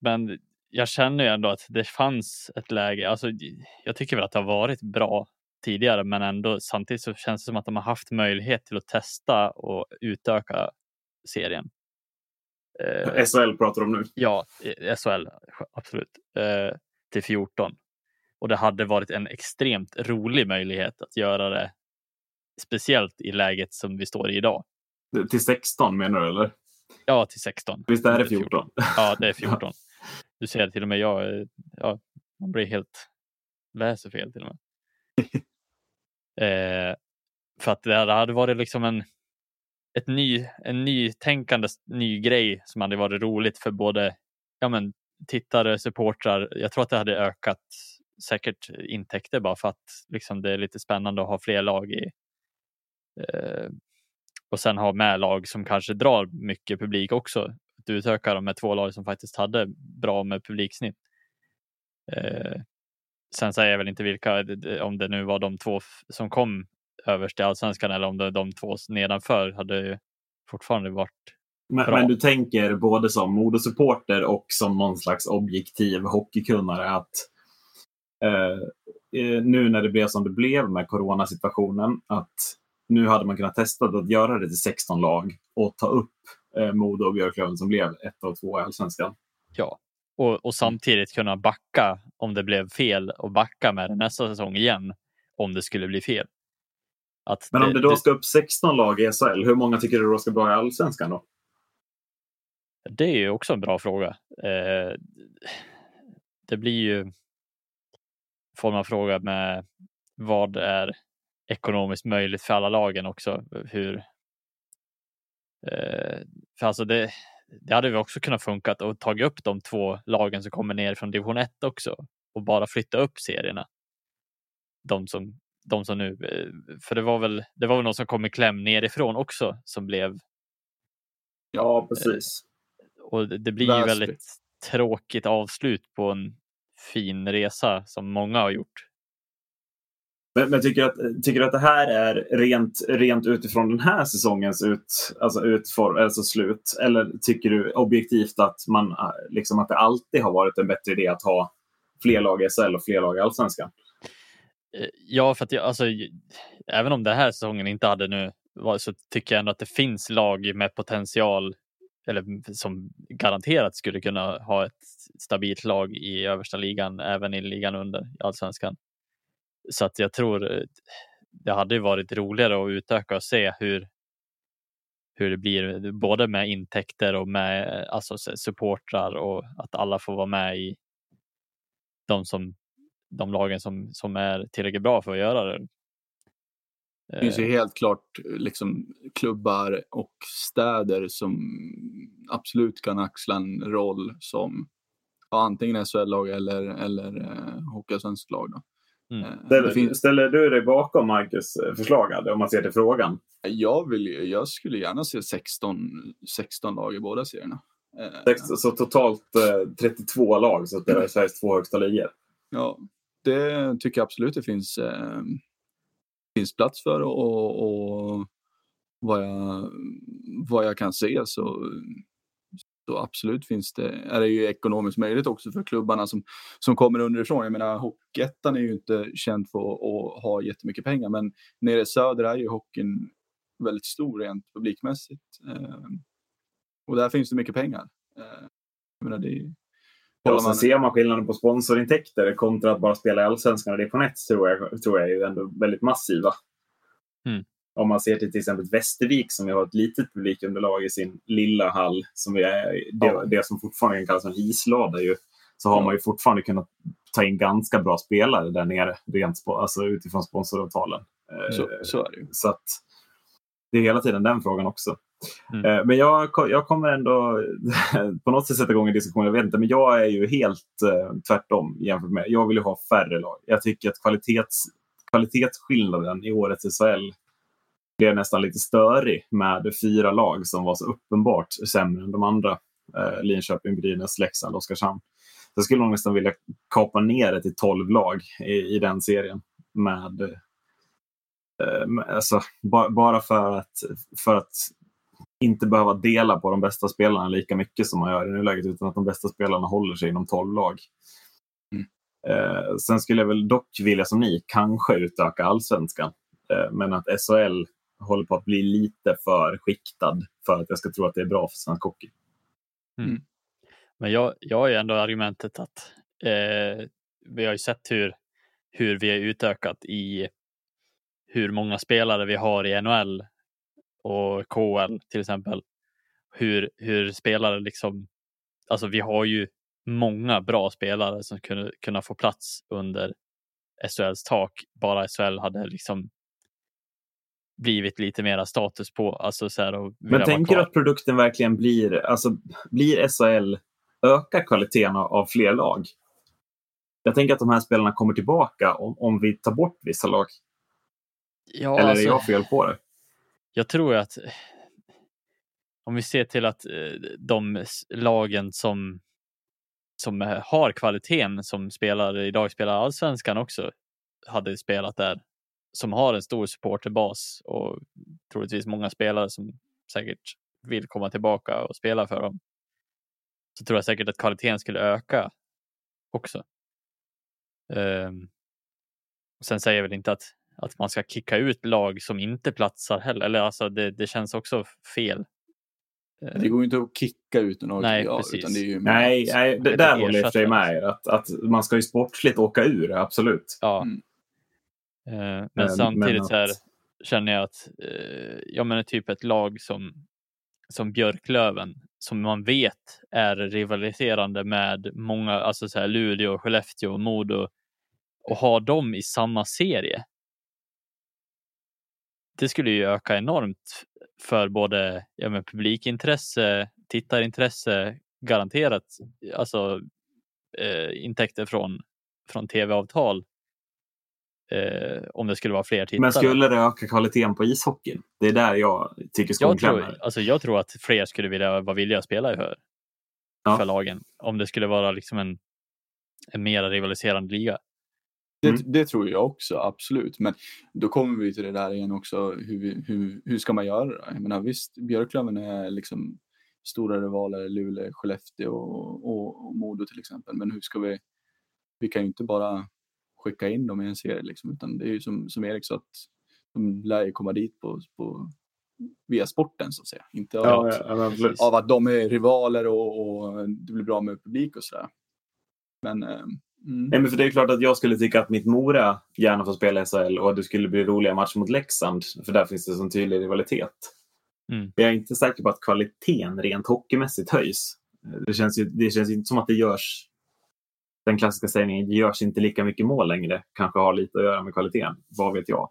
[SPEAKER 2] men jag känner ju ändå att det fanns ett läge. Alltså, jag tycker väl att det har varit bra tidigare, men ändå samtidigt så känns det som att de har haft möjlighet till att testa och utöka serien.
[SPEAKER 1] Eh, SHL pratar du om nu?
[SPEAKER 2] Ja, SHL absolut. Eh, till 14 och det hade varit en extremt rolig möjlighet att göra det. Speciellt i läget som vi står i idag.
[SPEAKER 1] Till 16 menar du eller?
[SPEAKER 2] Ja, till 16.
[SPEAKER 1] Visst är det 14?
[SPEAKER 2] Ja, det är 14. Du ser till och med jag, ja, man blir helt, läser fel till och med. eh, för att det hade varit liksom en, ett ny, en nytänkande ny grej som hade varit roligt för både ja, men, tittare, supportrar. Jag tror att det hade ökat säkert intäkter bara för att liksom, det är lite spännande att ha fler lag i eh, och sen ha med lag som kanske drar mycket publik också. Du utökar dem med två lag som faktiskt hade bra med publiksnitt. Eh, sen säger jag väl inte vilka, om det nu var de två som kom överst i allsvenskan eller om det de två nedanför hade fortfarande varit
[SPEAKER 1] men, men, du tänker både som Modosupporter och som någon slags objektiv hockeykunnare att Eh, eh, nu när det blev som det blev med coronasituationen, att nu hade man kunnat testa att göra det till 16 lag och ta upp eh, Modo och Björklöven som blev ett och två i Allsvenskan.
[SPEAKER 2] Ja, och, och samtidigt kunna backa om det blev fel och backa med det nästa säsong igen om det skulle bli fel.
[SPEAKER 1] Att Men om det, det då ska upp 16 lag i SHL, hur många tycker du då ska vara i Allsvenskan då?
[SPEAKER 2] Det är ju också en bra fråga. Eh, det blir ju får man fråga med vad är ekonomiskt möjligt för alla lagen också. Hur, eh, för alltså det, det hade vi också kunnat funkat och tagit upp de två lagen som kommer ner från division 1 också och bara flytta upp serierna. De som, de som nu, eh, för det var väl, det var väl någon som kom i kläm nerifrån också som blev.
[SPEAKER 1] Ja, precis.
[SPEAKER 2] Eh, och det blir ju väldigt tråkigt avslut på en fin resa som många har gjort.
[SPEAKER 1] Men, men tycker, du att, tycker att det här är rent, rent utifrån den här säsongens ut, alltså utform, alltså slut? Eller tycker du objektivt att, man, liksom att det alltid har varit en bättre idé att ha fler lag i SHL och fler lag i Allsvenskan?
[SPEAKER 2] Eh, ja, för att jag, alltså, även om den här säsongen inte hade nu så tycker jag ändå att det finns lag med potential eller som garanterat skulle kunna ha ett stabilt lag i översta ligan, även i ligan under i allsvenskan. Så att jag tror eh, det hade varit roligare att utöka och se hur, hur det blir både med intäkter och med eh, alltså, supportrar och att alla får vara med i de, som, de lagen som, som är tillräckligt bra för att göra det.
[SPEAKER 3] Det finns ju eh. helt klart liksom, klubbar och städer som absolut kan axla en roll som ja, antingen SHL-lag eller, eller eh, Hockeyallsvenskt lag. Då.
[SPEAKER 1] Mm. Eh, ställer, finns... ställer, du dig bakom Marcus eh, förslag om man ser till frågan?
[SPEAKER 3] Jag, vill, jag skulle gärna se 16, 16 lag i båda serierna.
[SPEAKER 1] Så totalt 32 lag så att det är Sveriges två högsta ligor?
[SPEAKER 3] ja, det tycker jag absolut det finns, eh, finns plats för och, och vad, jag, vad jag kan se så, så absolut finns det, är det ju ekonomiskt möjligt också för klubbarna som, som kommer underifrån. Jag menar, Hockeyettan är ju inte känd för att, att ha jättemycket pengar, men nere i söder är ju hockeyn väldigt stor rent publikmässigt. Eh, och där finns det mycket pengar. Eh, jag menar, det
[SPEAKER 1] Ja, sen ser man skillnaden på sponsorintäkter kontra att bara spela i Allsvenskan och det på Nets tror jag, tror jag är ju ändå väldigt massiva.
[SPEAKER 2] Mm.
[SPEAKER 1] Om man ser till till exempel Västervik som har ett litet publikunderlag i sin lilla hall, som är det,
[SPEAKER 3] Ja.
[SPEAKER 1] det som fortfarande kallas en islada, ju, så har man ju fortfarande kunnat ta in ganska bra spelare där nere rent alltså utifrån sponsoravtalen. Eh,
[SPEAKER 3] så, så det ju.
[SPEAKER 1] så att det är hela tiden den frågan också.
[SPEAKER 2] Mm.
[SPEAKER 1] Eh, Men jag, jag kommer ändå på något sätt sätta igång en diskussion. Jag vet inte, men jag är ju helt eh, tvärtom jämfört med. Jag vill ju ha färre lag. Jag tycker att kvalitets, kvalitetsskillnaden i årets SHL blev nästan lite störig med fyra lag som var så uppenbart sämre än de andra. Eh, Linköping, Brynäs, Leksand, Oskarshamn. Så jag skulle nog nästan vilja kapa ner det till 12 lag i, i den serien. Med- alltså, ba, bara för att, för att inte behöva dela på de bästa spelarna lika mycket som man gör i nuläget utan att de bästa spelarna håller sig inom 12 lag.
[SPEAKER 3] Mm.
[SPEAKER 1] Eh, sen skulle jag väl dock vilja som ni kanske utöka allsvenskan. Eh, men att SHL håller på att bli lite för skiktad för att jag ska tro att det är bra för svensk hockey.
[SPEAKER 2] Men jag, jag har ju ändå argumentet att eh, vi har ju sett hur, hur vi har utökat i hur många spelare vi har i NHL och KL till exempel. Hur, hur spelare liksom, alltså vi har ju många bra spelare som kunde kunna få plats under SHLs tak. Bara SHL hade liksom blivit lite mera status på. Alltså så här,
[SPEAKER 1] Men tänker du att produkten verkligen blir, alltså blir SHL, ökar kvaliteten av fler lag? Jag tänker att de här spelarna kommer tillbaka om, om vi tar bort vissa lag.
[SPEAKER 2] Ja,
[SPEAKER 1] Eller
[SPEAKER 2] alltså-
[SPEAKER 1] är jag fel på det?
[SPEAKER 2] jag tror att om vi ser till att eh, de lagen som, som eh, har kvaliteten som spelar idag spelar allsvenskan också hade spelat där som har en stor supporterbas och troligtvis många spelare som säkert vill komma tillbaka och spela för dem. Så tror jag säkert att kvaliteten skulle öka också. Ehm, sen säger jag väl inte att, att man ska kicka ut lag som inte platsar heller. Eller alltså det, det känns också fel. Eh,
[SPEAKER 3] Det går ju inte att kicka ut någon
[SPEAKER 2] Nej,
[SPEAKER 3] ja,
[SPEAKER 2] precis.
[SPEAKER 3] utan det är ju
[SPEAKER 1] Nej, nej det, där håller jag
[SPEAKER 2] ersättare.
[SPEAKER 1] med er. Att, att man ska ju sportsligt åka ur, absolut.
[SPEAKER 2] Ja.
[SPEAKER 3] Mm.
[SPEAKER 2] Eh, men
[SPEAKER 1] Men-
[SPEAKER 2] samtidigt
[SPEAKER 1] men
[SPEAKER 2] så här, känner jag att eh, ja, men typ ett lag som, som Björklöven som man vet är rivaliserande med många, alltså så här Luleå, Skellefteå och Modo och ha dem i samma serie. Det skulle ju öka enormt för både ja, men publikintresse, tittarintresse, garanterat alltså eh, intäkter från, från tv-avtal eh, om det skulle vara fler tittare.
[SPEAKER 1] Men skulle det öka kvaliteten på ishockeyn? Det är där jag tycker skon
[SPEAKER 2] jag, tror,
[SPEAKER 1] klämmer.
[SPEAKER 2] alltså, jag tror att fler skulle vilja vara villiga att spela för,
[SPEAKER 1] Ja.
[SPEAKER 2] för lagen om det skulle vara liksom en, en mera rivaliserande liga.
[SPEAKER 3] Det,
[SPEAKER 1] Mm.
[SPEAKER 3] det tror jag också, absolut. Men då kommer vi till det där igen också, hur, hur, hur ska man göra? Jag menar, visst, Björklöven är liksom stora rivaler, Luleå, Skellefteå och, och, och Modo till exempel. Men hur ska vi, vi kan ju inte bara skicka in dem i en serie liksom, utan det är ju som, som Erik sa att de lär ju komma dit på, på via sporten så att säga. Inte av,
[SPEAKER 1] Ja,
[SPEAKER 3] att,
[SPEAKER 1] ja,
[SPEAKER 3] av att de är rivaler och, och det blir bra med publik och sådär. Men eh, mm.
[SPEAKER 1] Nej, men för det är klart att jag skulle tycka att mitt Mora gärna får spela i SHL och att det skulle bli roliga matcher mot Leksand. För där finns det en sån tydlig rivalitet.
[SPEAKER 2] Mm.
[SPEAKER 1] Jag är inte säker på att kvaliteten rent hockeymässigt höjs. Det känns ju det känns ju inte som att det görs den klassiska sägningen, det görs inte lika mycket mål längre. Kanske har lite att göra med kvaliteten, vad vet jag.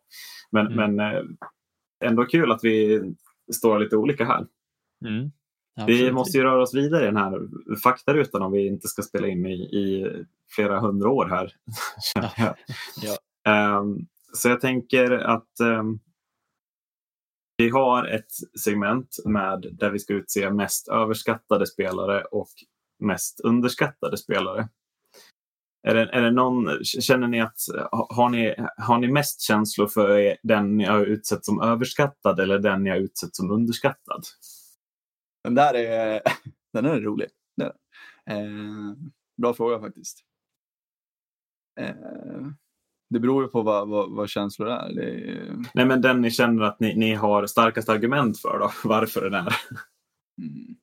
[SPEAKER 1] Men,
[SPEAKER 2] Mm.
[SPEAKER 1] men eh, ändå kul att vi står lite olika här.
[SPEAKER 2] Mm.
[SPEAKER 1] Vi måste ju röra oss vidare i den här faktarutan om vi inte ska spela in i, i flera hundra år här. jag.
[SPEAKER 2] Ja.
[SPEAKER 1] Ehm, så jag tänker att ehm, vi har ett segment med där vi ska utse mest överskattade spelare och mest underskattade spelare. Är det, är det någon, känner ni att, har ni, har ni mest känslor för den ni har utsett som överskattad eller den ni har utsett som underskattad?
[SPEAKER 3] Den där är, den är rolig. Den eh, bra fråga faktiskt. Eh, det beror ju på vad, vad, vad känslor är. är.
[SPEAKER 1] Nej, men den ni känner att ni, ni har starkast argument för då, varför den är. Mm.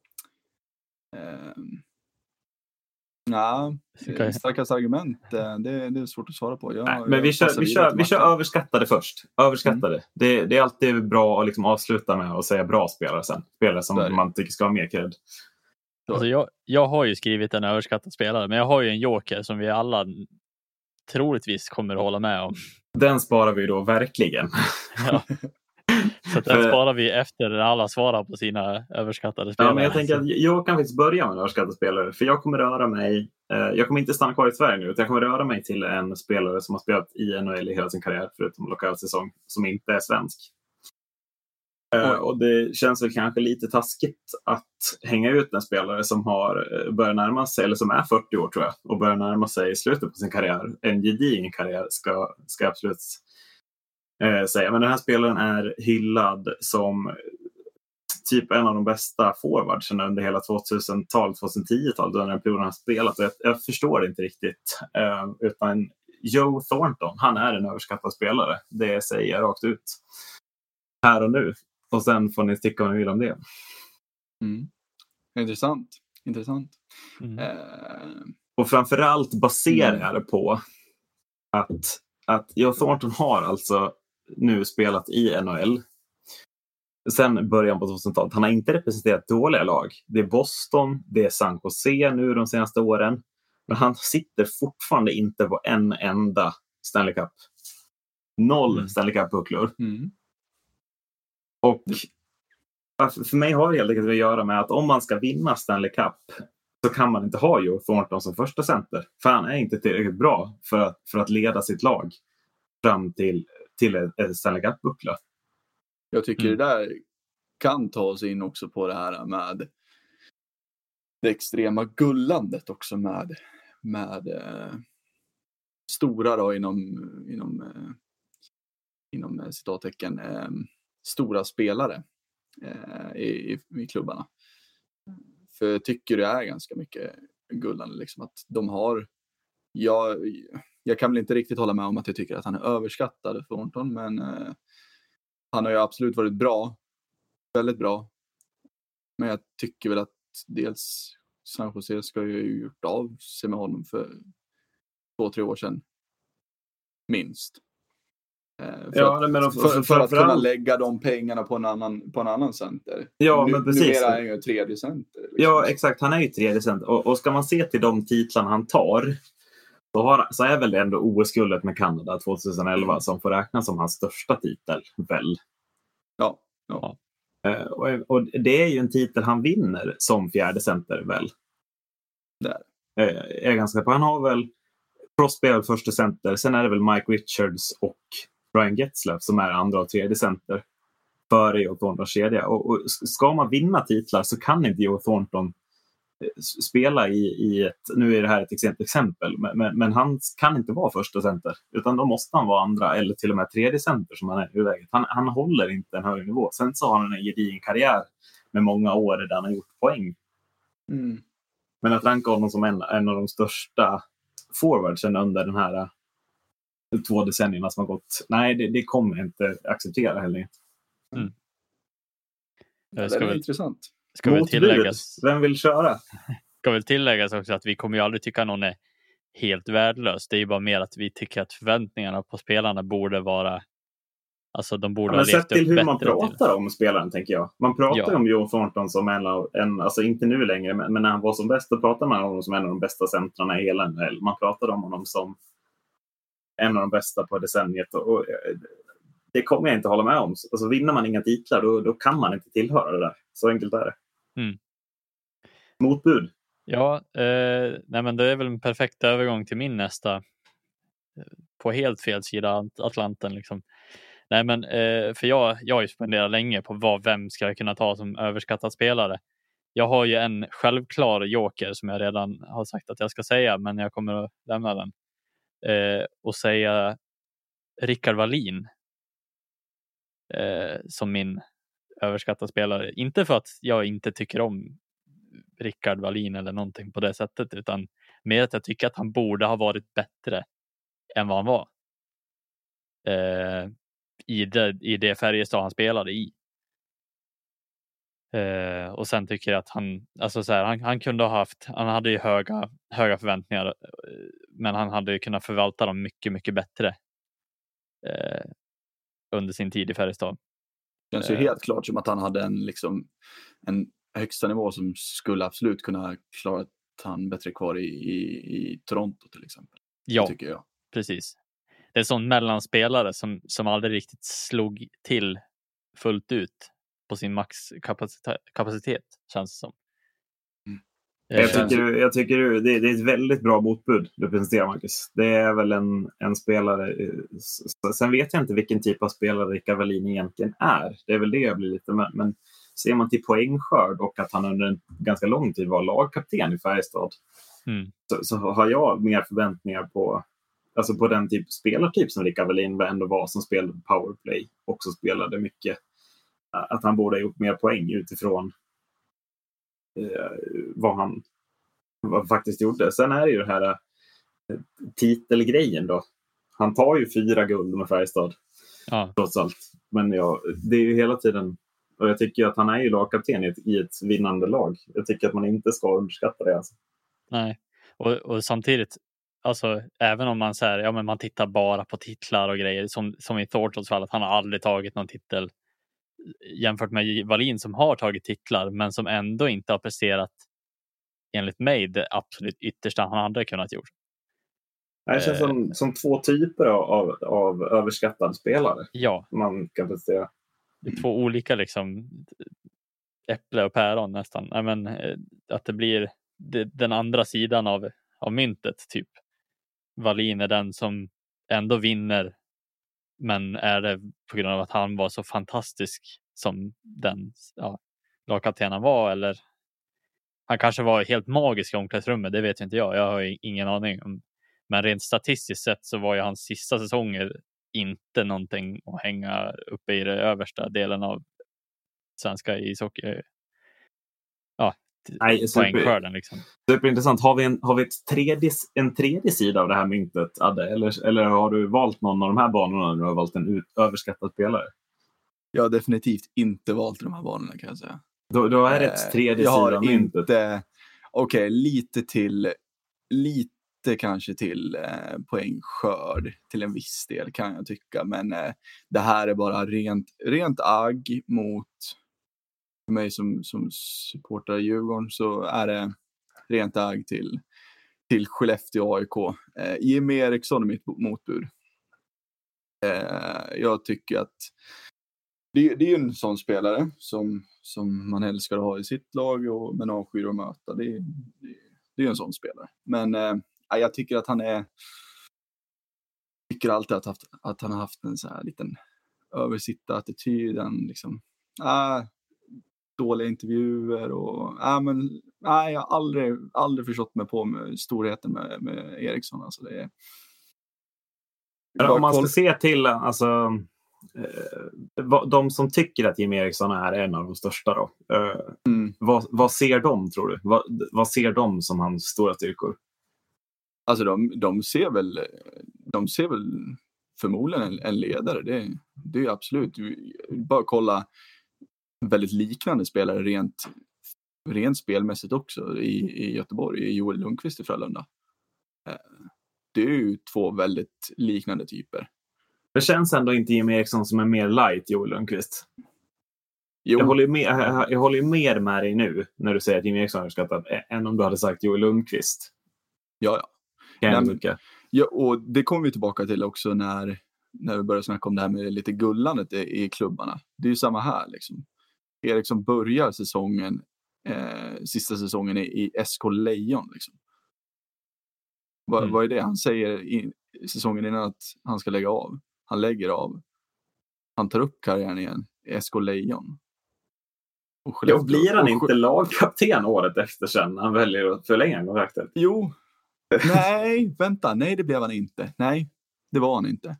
[SPEAKER 3] Eh, Ja, starkast argument, det, det, är svårt att svara på. Jag,
[SPEAKER 1] Nej, men vi kör, vi, kör, vi kör överskattade först. Överskattade. Mm. Det, det, är alltid bra att liksom avsluta med att säga bra spelare sen. Spelare som man tycker ska ha mer cred.
[SPEAKER 2] Alltså jag, jag har ju skrivit en överskattad spelare, men jag har ju en joker som vi alla troligtvis kommer att hålla med om.
[SPEAKER 1] Den sparar vi då verkligen.
[SPEAKER 2] Ja. Så den sparar vi efter när alla svarar på sina överskattade spelare.
[SPEAKER 1] Ja, men jag tänker att jag kan faktiskt börja med en överskattad spelare. För jag kommer röra mig, eh, jag kommer inte stanna kvar i Sverige nu, utan jag kommer röra mig till en spelare som har spelat i NHL i hela sin karriär, förutom lockout-säsong, som inte är svensk. Eh, och det känns väl kanske lite taskigt att hänga ut en spelare som har eh, börjat närma sig, eller som är 40 år tror jag, och börjar närma sig slutet på sin karriär. En gedigen karriär ska, ska absolut eh, säga. Men den här spelaren är hyllad som typ en av de bästa forwardsen under hela 2000-talet, 2010-talet, under den perioden han spelat. Jag, jag förstår inte riktigt. Eh, utan Joe Thornton, han är en överskattad spelare. Det säger jag rakt ut. Här och nu. Och sen får ni tycka vad ni vill om det.
[SPEAKER 3] Mm. Intressant. Intressant.
[SPEAKER 1] Mm. Eh... Och framförallt baserar mm. det på att, att Joe Thornton har alltså nu spelat i NHL sen början på 2000-talet. Han har inte representerat dåliga lag. Det är Boston, det är San Jose nu de senaste åren. Men han sitter fortfarande inte på en enda Stanley Cup. Noll mm. Stanley Cup-bucklor. Mm. Och för mig har det helt enkelt att göra med att om man ska vinna Stanley Cup så kan man inte ha Joe Thornton som första center. För han är inte tillräckligt bra för att, för att leda sitt lag fram till till en Stanley Cup-buckla.
[SPEAKER 3] Jag tycker mm. det där kan ta oss in också på det här med det extrema gullandet också med, med eh, stora då inom, inom, eh, inom eh, citattecken, eh, stora spelare eh, i, i, klubbarna. För jag tycker det är ganska mycket gullande liksom att de har, jag, jag kan väl inte riktigt hålla med om att jag tycker att han är överskattad, Thornton, men eh, han har ju absolut varit bra. Väldigt bra. Men jag tycker väl att dels San Jose ska ju gjort av sig med honom för två, tre år sedan. Minst. Eh, för, ja, att, men för, för, för att kunna lägga de pengarna på en annan, på en annan center.
[SPEAKER 1] Ja, nu, men precis.
[SPEAKER 3] Numera är han ju tredje center. Liksom.
[SPEAKER 1] Ja, exakt. Han är ju tredje center. Och, och ska man se till de titlarna han tar så, har, så är väl det ändå OS-guldet med Kanada 2011 som får räknas som hans största titel, väl?
[SPEAKER 3] Ja. ja.
[SPEAKER 1] Uh, och, och, det är ju en titel han vinner som fjärde center, väl?
[SPEAKER 3] Där.
[SPEAKER 1] Uh, är ganska på. Han har väl Crosby är första center, sen är det väl Mike Richards och Brian Getzlaff som är andra och tredje center före Joe Thorntons kedja. Och, och, ska man vinna titlar så kan inte Joe Thornton spela i, i ett, nu är det här ett exempel, men, men, han kan inte vara första center utan då måste han vara andra eller till och med tredje center som han är i läget. Han, han håller inte en hög nivå. Sen så har han en gedigen karriär med många år där han har gjort poäng. Mm. Men att ranka honom som en, en av de största forwardsen under den här två decennierna som har gått, nej det, det kommer jag inte acceptera heller. Mm.
[SPEAKER 3] Ja, det är väl... intressant.
[SPEAKER 2] Ska väl tilläggas,
[SPEAKER 1] Vem vill köra?
[SPEAKER 2] Ska väl tilläggas också att vi kommer ju aldrig tycka någon är helt värdelös. Det är ju bara mer att vi tycker att förväntningarna på spelarna borde vara Alltså de borde ja,
[SPEAKER 1] men sett till hur man pratar till. om spelaren, tänker jag. Man pratar ja. om Joe Thornton som en av, en, alltså inte nu längre, men, men när han var som bäst, då pratade man om honom som en av de bästa centrarna i hela NHL. Man pratade om honom som en av de bästa på decenniet. Och, och det kommer jag inte hålla med om. Alltså, vinner man inga titlar, då, då kan man inte tillhöra det där. Så enkelt är det. Mm. Motbud?
[SPEAKER 2] Ja, eh, nej men det är väl en perfekt övergång till min nästa. Eh, på helt fel sida Atlanten. Liksom. Nej, men, eh, för jag, jag har ju spenderat länge på vad, vem ska jag kunna ta som överskattad spelare. jag har ju en självklar joker som jag redan har sagt att jag ska säga, men jag kommer att lämna den. Eh, och säga Rickard Wallin eh, som min överskattade spelare. Inte för att jag inte tycker om Rickard Wallin eller någonting på det sättet, utan mer att jag tycker att han borde ha varit bättre än vad han var. Eh, i, det, I det Färjestad han spelade i. Eh, och sen tycker jag att han, alltså så här, han, han kunde ha haft, han hade ju höga, höga förväntningar, eh, men han hade ju kunnat förvalta dem mycket, mycket bättre eh, under sin tid i Färjestad.
[SPEAKER 3] Det känns ju helt klart som att han hade en, liksom, en högsta nivå som skulle absolut kunna klara att han bättre kvar i, i, i Toronto till exempel.
[SPEAKER 2] Ja,
[SPEAKER 3] tycker jag.
[SPEAKER 2] precis. Det är en sån mellanspelare som, som aldrig riktigt slog till fullt ut på sin maxkapacitet, känns det som.
[SPEAKER 1] Mm. Jag tycker, jag tycker det, det är ett väldigt bra motbud du presenterar, Marcus. Det är väl en, en spelare. Sen vet jag inte vilken typ av spelare Rickard Wallin egentligen är. Det är väl det jag blir lite... Men, men ser man till poängskörd och att han under en ganska lång tid var lagkapten i Färjestad mm. så, så, har jag mer förväntningar på, alltså på den typ spelartyp som Rickard Wallin ändå var som spelade powerplay. Också spelade mycket att han borde ha gjort mer poäng utifrån eh, vad han vad faktiskt gjorde. Sen är det ju det här eh, titelgrejen då. Han tar ju fyra guld med Färjestad. Ja. Trots allt. Men ja, det är ju hela tiden och jag tycker att han är ju lagkapten i ett, i ett vinnande lag. Jag tycker att man inte ska underskatta det. Alltså.
[SPEAKER 2] Nej, och, och samtidigt, alltså, även om man, så här, ja, men man tittar bara på titlar och grejer, som, som i Thorntons fall, att han har aldrig tagit någon titel jämfört med Wallin som har tagit titlar men som ändå inte har presterat enligt mig det absolut yttersta han hade kunnat gjort.
[SPEAKER 1] Det känns som, eh. som två typer av, av överskattade spelare.
[SPEAKER 2] Ja.
[SPEAKER 1] Man kan prestera.
[SPEAKER 2] Det är två olika liksom äpple och päron nästan. Nej, men, eh, att det blir det, den andra sidan av, av myntet. typ. Wallin är den som ändå vinner men är det på grund av att han var så fantastisk som den ja, lagkapten han var eller han kanske var helt magisk i omklädningsrummet, det vet inte jag. Jag har ingen aning. Men rent statistiskt sett så var ju hans sista säsonger inte någonting att hänga uppe i den översta delen av svenska ishockey. Nej, poängskörden. Liksom.
[SPEAKER 1] Superintressant. Har vi, en, har vi ett tredje, en tredje sida av det här myntet, Adde? Eller, eller har du valt någon av de här banorna när du har valt en ut, överskattad spelare?
[SPEAKER 3] Jag har definitivt inte valt de här banorna kan jag säga.
[SPEAKER 1] Då, då är det ett eh, tredje jag sida av myntet? Okej,
[SPEAKER 3] okay, lite till. Lite kanske till eh, poängskörd till en viss del kan jag tycka. Men eh, det här är bara rent, rent agg mot för mig som, som supportar Djurgården så är det rent agg till, till Skellefteå AIK. Eh, Jimmy Eriksson är mitt motbud. Eh, jag tycker att det, det är en sån spelare som, som man älskar att ha i sitt lag och, men avskyr att möta. Det, det, det är en sån spelare. Men eh, jag tycker att han är tycker alltid att, haft, att han har haft en så här liten översitta-attityd. Liksom, äh, dåliga intervjuer och äh, men, nej, jag har aldrig, aldrig förstått mig på med storheten med, med Eriksson. Alltså, det är...
[SPEAKER 1] Om man ska se till alltså, eh, de som tycker att Jimmy Eriksson är en av de största, då, eh, mm. vad, vad, ser de tror du? Vad, vad ser de som hans stora styrkor?
[SPEAKER 3] Alltså de, de, ser väl, de ser väl förmodligen en, en ledare. Det, det är absolut. Bara kolla väldigt liknande spelare rent, rent spelmässigt också i, i Göteborg, i Joel Lundqvist i Frölunda. Eh, det är ju två väldigt liknande typer.
[SPEAKER 1] Det känns ändå inte Jimmy Eriksson som är mer light Joel Lundqvist. Jo. Jag håller, med, jag håller mer med dig nu när du säger att Jimmy Eriksson är överskattad än om du hade sagt Joel Lundqvist.
[SPEAKER 3] Ja, ja. Nej, ja och det kommer vi tillbaka till också när, när vi börjar snacka om det här med lite gullandet i, i klubbarna. Det är ju samma här. Liksom. Eriksson börjar säsongen, eh, sista säsongen i, i SK Lejon. Liksom. Vad, mm. vad är det han säger i säsongen innan att han ska lägga av? Han lägger av. Han tar upp karriären igen i SK Lejon. Och
[SPEAKER 1] Ja, blir han inte lagkapten året efter sen? Han väljer att förlänga kontraktet.
[SPEAKER 3] Jo. Nej, vänta. Nej, det blev han inte. Nej, det var han inte.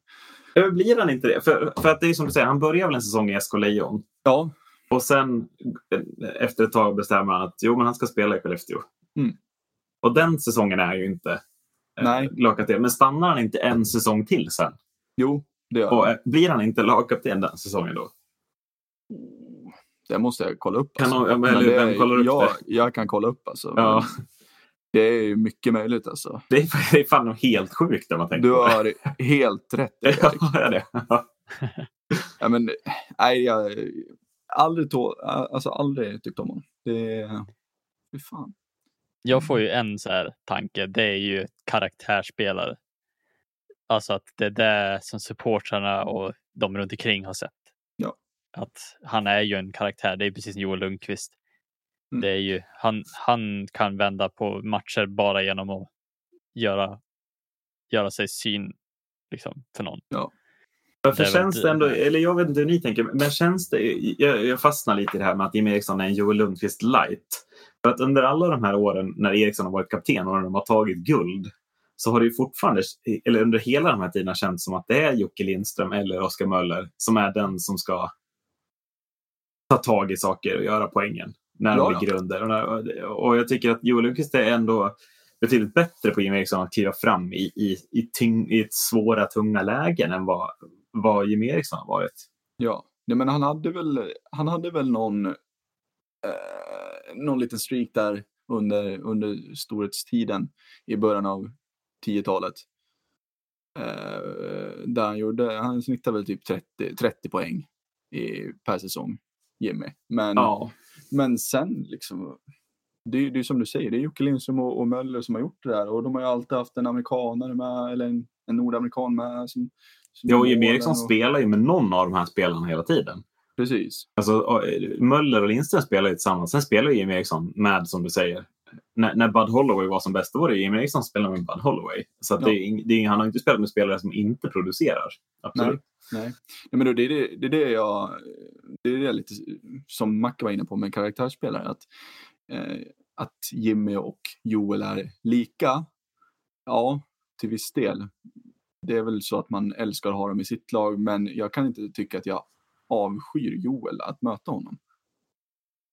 [SPEAKER 1] Blir han inte det? För, för att det är som du säger, han börjar väl en säsong i SK Lejon.
[SPEAKER 3] Ja,
[SPEAKER 1] Och sen eh, efter ett tag bestämmer han att jo, men han ska spela i Skellefteå.
[SPEAKER 3] Mm.
[SPEAKER 1] Och den säsongen är ju inte eh,
[SPEAKER 3] Nej.
[SPEAKER 1] lagkapten. Men stannar han inte en säsong till sen?
[SPEAKER 3] jo, det gör
[SPEAKER 1] Och
[SPEAKER 3] han.
[SPEAKER 1] eh, blir han inte lagkapten den säsongen då?
[SPEAKER 3] Det måste jag kolla upp.
[SPEAKER 1] Kan
[SPEAKER 3] Alltså.
[SPEAKER 1] någon- men
[SPEAKER 3] Men
[SPEAKER 1] eller vem kollar upp
[SPEAKER 3] jag,
[SPEAKER 1] det?
[SPEAKER 3] Jag kan kolla upp alltså.
[SPEAKER 1] Ja.
[SPEAKER 3] Det är mycket möjligt alltså.
[SPEAKER 1] Det är, det är fan helt sjukt när man tänker
[SPEAKER 3] Du har helt rätt.
[SPEAKER 1] Ja, det är det.
[SPEAKER 3] Ja, men, nej, jag aldrig, tå, alltså, aldrig tyckt om honom. Det fy fan.
[SPEAKER 2] Jag får ju en så här tanke. Det är ju karaktärsspelare. Alltså att det är det som supportrarna och de runt omkring har sett.
[SPEAKER 3] Ja.
[SPEAKER 2] Att han är ju en karaktär. Det är precis som Joel Lundqvist.
[SPEAKER 3] Mm.
[SPEAKER 2] Det är ju, han, han kan vända på matcher bara genom att göra, göra sig syn liksom, för någon.
[SPEAKER 1] Varför
[SPEAKER 2] Väl
[SPEAKER 1] känns
[SPEAKER 2] det-
[SPEAKER 1] ändå, eller jag vet inte hur ni tänker, men känns det, jag, jag fastnar lite i det här med att Jim Eriksson är en Joel Lundqvist light. För att under alla de här åren när Eriksson har varit kapten och när de har tagit guld så har det ju fortfarande, eller under hela de här tiderna känts som att det är Jocke Lindström eller Oskar Möller som är den som ska ta tag i saker och göra poängen när de ligger under. Och, när, och jag tycker att Joel Lundqvist är ändå betydligt bättre på Jim Eriksson att kliva fram i, i, i, tyng, i ett svåra, tunga lägen än vad, vad Jim Eriksson har varit.
[SPEAKER 3] Ja, nej, men han hade väl, han hade väl någon, eh, någon liten streak där under, under storhetstiden i början av 10-talet. Eh, där han gjorde, han snittade väl typ 30, 30 poäng i, per säsong, Jimmy. Men,
[SPEAKER 1] Ja,
[SPEAKER 3] men sen liksom, det, är- det är som du säger, det är Jocke Lindström och, och Möller som har gjort det där och de har ju alltid haft en amerikanare med, eller en, en nordamerikan med. Som
[SPEAKER 1] ja Jim Eriksson
[SPEAKER 3] och-
[SPEAKER 1] spelar ju med någon av de här spelarna hela tiden.
[SPEAKER 3] Precis.
[SPEAKER 1] Alltså, Möller och Lindström spelar ju tillsammans. Sen spelar ju Jim Eriksson med, som du säger. När, när Bud Holloway var som bäst, då var det Jim Eriksson som spelade med Bud Holloway. Så
[SPEAKER 3] Ja.
[SPEAKER 1] det det han har inte spelat med spelare som inte producerar. Absolut.
[SPEAKER 3] Nej. Nej, men då, det, är det, det är det jag, det är det lite som Macke var inne på med karaktärsspelare. Att, eh, att Jimmy och Joel är lika. Ja, till viss del. Det är väl så att man älskar att ha dem i sitt lag, men jag kan inte tycka att jag avskyr Joel att möta honom.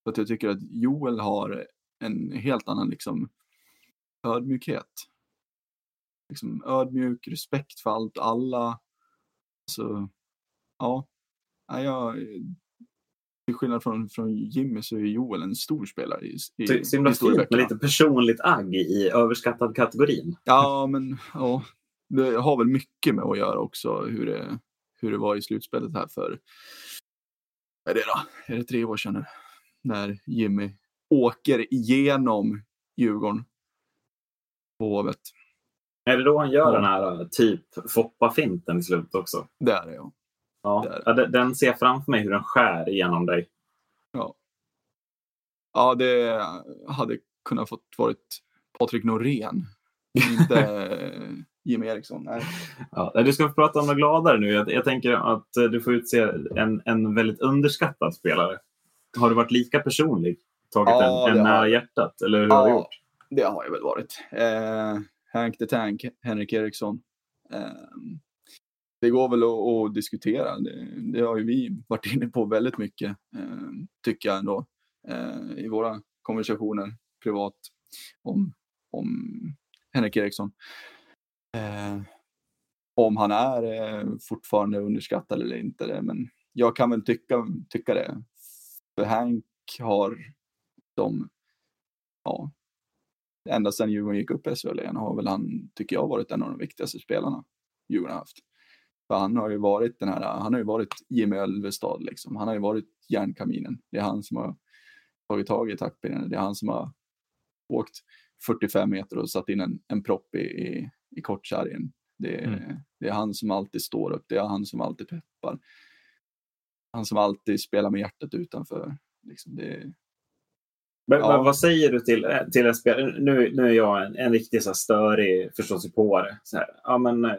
[SPEAKER 3] För att jag tycker att Joel har en helt annan liksom ödmjukhet. Liksom ödmjuk, respekt för allt, alla. Så, ja. Jag, till skillnad från, från Jimmy så är Joel en stor spelare i, i,
[SPEAKER 1] Så, himla fint med lite personligt agg i överskattad kategorin.
[SPEAKER 3] Ja, men ja, det har väl mycket med att göra också hur det, hur det var i slutspelet här för, är det då? Är det tre år sedan nu? När Jimmy åker igenom Djurgården på Hovet.
[SPEAKER 1] Är det då han gör
[SPEAKER 3] Ja.
[SPEAKER 1] den här eh, typ Foppa-finten i slutet också?
[SPEAKER 3] Det är det ja.
[SPEAKER 1] Ja.
[SPEAKER 3] Där.
[SPEAKER 1] ja den, den ser framför mig hur den skär igenom dig.
[SPEAKER 3] Ja, det hade kunnat fått varit Patrik Norén. Inte Jimmy Eriksson. Nej.
[SPEAKER 1] Ja, du ska få prata om något gladare nu. Jag, jag tänker att eh, du får utse en, en väldigt underskattad spelare. Har du varit lika personlig? Tagit
[SPEAKER 3] Ja,
[SPEAKER 1] en, en nära hjärtat? Eller hur har du
[SPEAKER 3] Ja.
[SPEAKER 1] gjort?
[SPEAKER 3] Det har jag väl varit. Eh, Hank the Tank, Henrik Eriksson. Eh, det går väl att, att diskutera. Det, det har ju vi varit inne på väldigt mycket, eh, tycker jag ändå, eh, i våra konversationer privat om, om Henrik Eriksson. Eh, om han är eh, fortfarande underskattad eller inte. Det, men jag kan väl tycka, tycka det. För Hank har de, ja, ända sedan Djurgården gick upp i SHL igen har väl han, tycker jag, varit en av de viktigaste spelarna Djurgården har haft. För han har ju varit den här, han har ju varit Jimmy Ölvestad liksom. Han har ju varit järnkaminen. Det är han som har tagit tag i taktpinnen. Det är han som har åkt 45 meter och satt in en, en propp i, i, i kortsargen. Det, är-
[SPEAKER 2] Mm.
[SPEAKER 3] det är han som alltid står upp. Det är han som alltid peppar. Han som alltid spelar med hjärtat utanför. Liksom det,
[SPEAKER 1] Men,
[SPEAKER 3] Ja.
[SPEAKER 1] men vad säger du till, till en spelare? Nu, nu är jag en, en riktig så här, störig förståsigpåare. Så här, ja, men, eh,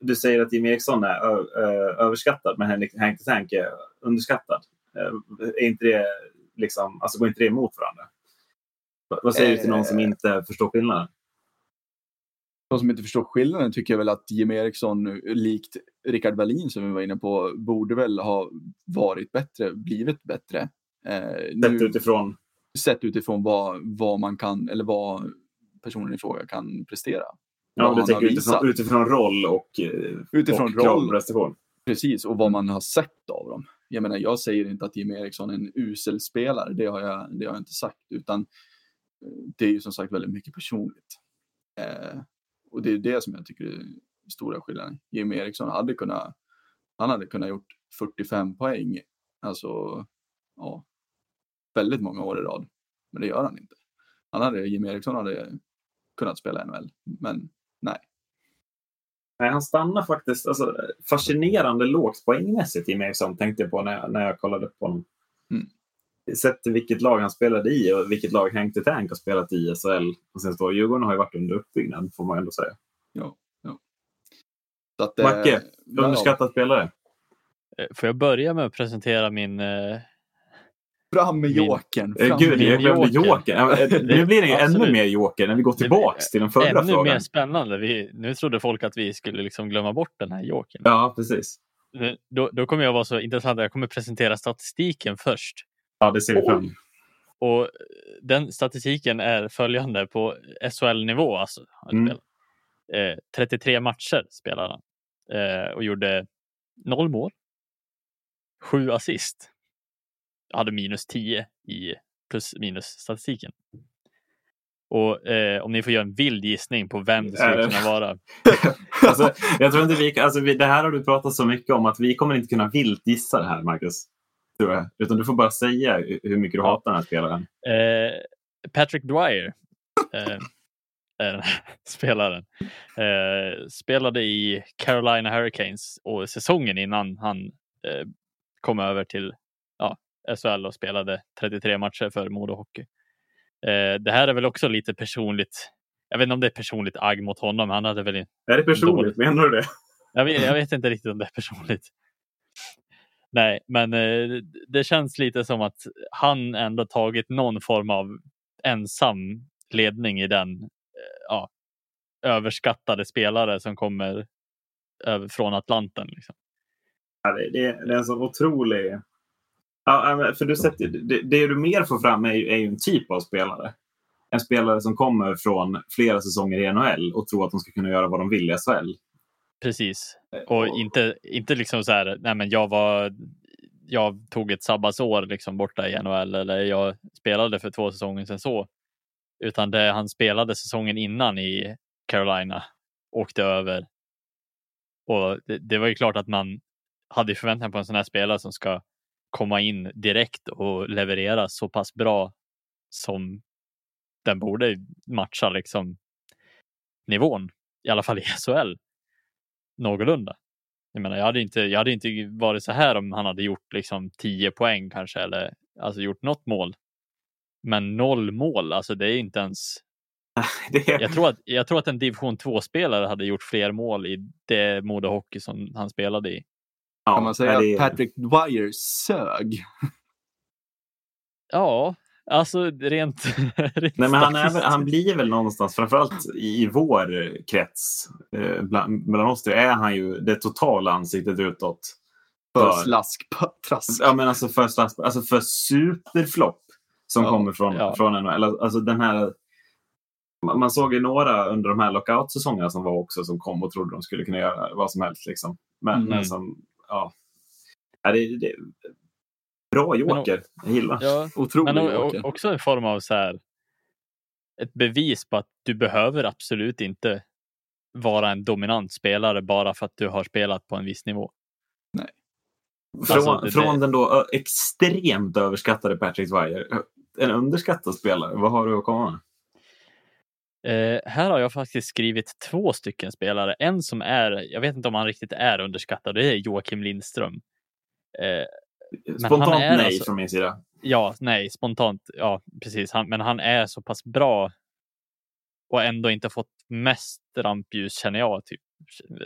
[SPEAKER 1] du säger att Jimmy Eriksson är ö, ö, överskattad, men Henrik Hank the Tank är underskattad. Eh, Är inte det liksom, alltså går inte det emot varandra? Va- Vad säger du till någon som
[SPEAKER 3] Eh.
[SPEAKER 1] inte förstår skillnaden?
[SPEAKER 3] De som inte förstår skillnaden tycker jag väl att Jim Eriksson, likt Rickard Wallin som vi var inne på, borde väl ha varit bättre, blivit bättre. Eh,
[SPEAKER 1] Sett
[SPEAKER 3] nu,
[SPEAKER 1] utifrån
[SPEAKER 3] sett utifrån vad, vad man kan, eller vad personen i fråga kan prestera.
[SPEAKER 1] Ja, du tänker utifrån, utifrån roll och, eh,
[SPEAKER 3] Utifrån
[SPEAKER 1] och
[SPEAKER 3] roll.
[SPEAKER 1] prestation.
[SPEAKER 3] Precis, och vad man har sett av dem. Jag menar, jag säger inte att Jim Eriksson är en usel spelare, det har jag, det har jag inte sagt, utan eh, det är ju som sagt väldigt mycket personligt. Eh, och det är det som jag tycker är stora skillnaden. Jim Eriksson hade kunnat, han hade kunnat gjort 45 poäng, alltså, ja, väldigt många år i rad. Men det gör han inte. Han hade, Jim Eriksson hade kunnat spela NHL, men nej.
[SPEAKER 1] Nej, han stannar faktiskt alltså, fascinerande lågt poängmässigt mig som tänkte jag på när jag, när jag kollade på honom.
[SPEAKER 3] Mm.
[SPEAKER 1] Sett vilket lag han spelade i och vilket lag Hank the Tank har spelat i SHL. Och sen står Djurgården har ju varit under uppbyggnad får man ändå säga.
[SPEAKER 3] Ja, ja. Så att, eh,
[SPEAKER 1] Macke,
[SPEAKER 3] ja,
[SPEAKER 2] Eh,
[SPEAKER 1] Underskattad spelare.
[SPEAKER 2] Får jag börja med att presentera min... Eh,
[SPEAKER 3] Fram med jokern.
[SPEAKER 1] Eh, Gud, jag glömde
[SPEAKER 2] joker.
[SPEAKER 1] joker. Ja, eh, Nu blir det ju ännu mer joker när vi går tillbaks till den förra
[SPEAKER 2] ännu
[SPEAKER 1] frågan.
[SPEAKER 2] mer spännande. Vi, nu trodde folk att vi skulle liksom glömma bort den här jokern.
[SPEAKER 1] Ja, precis.
[SPEAKER 2] Då, då kommer jag vara så intressant att jag kommer presentera statistiken först.
[SPEAKER 1] Ja, det ser vi fram.
[SPEAKER 2] Och den statistiken är följande på SHL-nivå. Alltså,
[SPEAKER 1] Mm.
[SPEAKER 2] eh, 33 matcher spelade han eh, och gjorde noll mål. Sju assist. Hade minus 10 i plus minus statistiken. Och eh, om ni får göra en vild gissning på vem det skulle kunna vara.
[SPEAKER 1] Alltså, jag tror inte vi, alltså, vi, det här har du pratat så mycket om att vi kommer inte kunna vilt gissa det här, Marcus. Tror jag. Utan du får bara säga hur mycket du hatar den här spelaren.
[SPEAKER 2] Eh, Patrick Dwyer eh, är den här spelaren. Eh, spelade i Carolina Hurricanes och säsongen innan han eh, kom över till ja, SHL och spelade 33 matcher för Modo Hockey. Eh, det här är väl också lite personligt. Jag vet inte om det är personligt agg mot honom. Han hade väl
[SPEAKER 1] Är det personligt? Menar du det?
[SPEAKER 2] jag vet, jag vet inte riktigt om det är personligt. Nej, men eh, det känns lite som att han ändå tagit någon form av ensam ledning i den eh, ja, överskattade spelare som kommer över, från Atlanten. Liksom.
[SPEAKER 1] Ja, det, det, det är en så otrolig... Ja, för du sett, det, det du mer får fram är ju, är ju en typ av spelare. En spelare som kommer från flera säsonger i NHL och tror att de ska kunna göra vad de vill i SHL.
[SPEAKER 2] Precis. Och inte, inte liksom så här, nej men jag var jag tog ett sabbatsår liksom borta i NHL eller jag spelade för två säsonger sedan så. Utan det han spelade säsongen innan i Carolina åkte över. Och det, det var ju klart att man hade förväntningar på en sån här spelare som ska komma in direkt och leverera så pass bra som den borde matcha liksom nivån, i alla fall i SHL någorlunda. Jag menar, jag hade inte, jag hade inte varit så här om han hade gjort liksom 10 poäng kanske eller alltså gjort något mål. Men noll mål, alltså det är inte ens.
[SPEAKER 1] Det är,
[SPEAKER 2] Jag tror att, jag tror att en division 2 spelare hade gjort fler mål i det Modo Hockey som han spelade i.
[SPEAKER 1] ja,
[SPEAKER 3] Kan man säga
[SPEAKER 1] det
[SPEAKER 3] att Patrick Dwyer sög?
[SPEAKER 2] Ja, alltså rent. rent
[SPEAKER 1] Nej, men han, är, han blir väl någonstans, framförallt i vår krets, eh, bland, mellan oss är han ju det totala ansiktet utåt.
[SPEAKER 3] För
[SPEAKER 1] För-
[SPEAKER 3] slasktrask.
[SPEAKER 1] Ja, men alltså för, slags- alltså för superflopp som
[SPEAKER 3] Ja,
[SPEAKER 1] kommer från,
[SPEAKER 2] ja.
[SPEAKER 1] från NHL. Alltså den här, man man såg ju några under de här lockout-säsongerna som var också som kom och trodde de skulle kunna göra vad som helst. Liksom. Men,
[SPEAKER 2] Mm.
[SPEAKER 1] men som, ja. ja det, det, bra joker. Jag gillar.
[SPEAKER 2] Ja,
[SPEAKER 3] Otrolig
[SPEAKER 2] men
[SPEAKER 3] joker.
[SPEAKER 2] också en form av så här. Ett bevis på att du behöver absolut inte vara en dominant spelare bara för att du har spelat på en viss nivå.
[SPEAKER 1] Från,
[SPEAKER 2] Alltså, det-
[SPEAKER 1] från den då extremt överskattade Patrick Dwyer. En underskattad spelare. Vad har du att komma med?
[SPEAKER 2] Eh, här har jag faktiskt skrivit två stycken spelare. En som är, jag vet inte om han riktigt är underskattad, det är Joakim Lindström. Eh, Men
[SPEAKER 1] Spontant
[SPEAKER 2] han är
[SPEAKER 1] nej
[SPEAKER 2] alltså-
[SPEAKER 1] från min sida.
[SPEAKER 2] ja, nej, spontant, ja precis. Han, men han är så pass bra och ändå inte fått mest rampljus känner jag. Typ.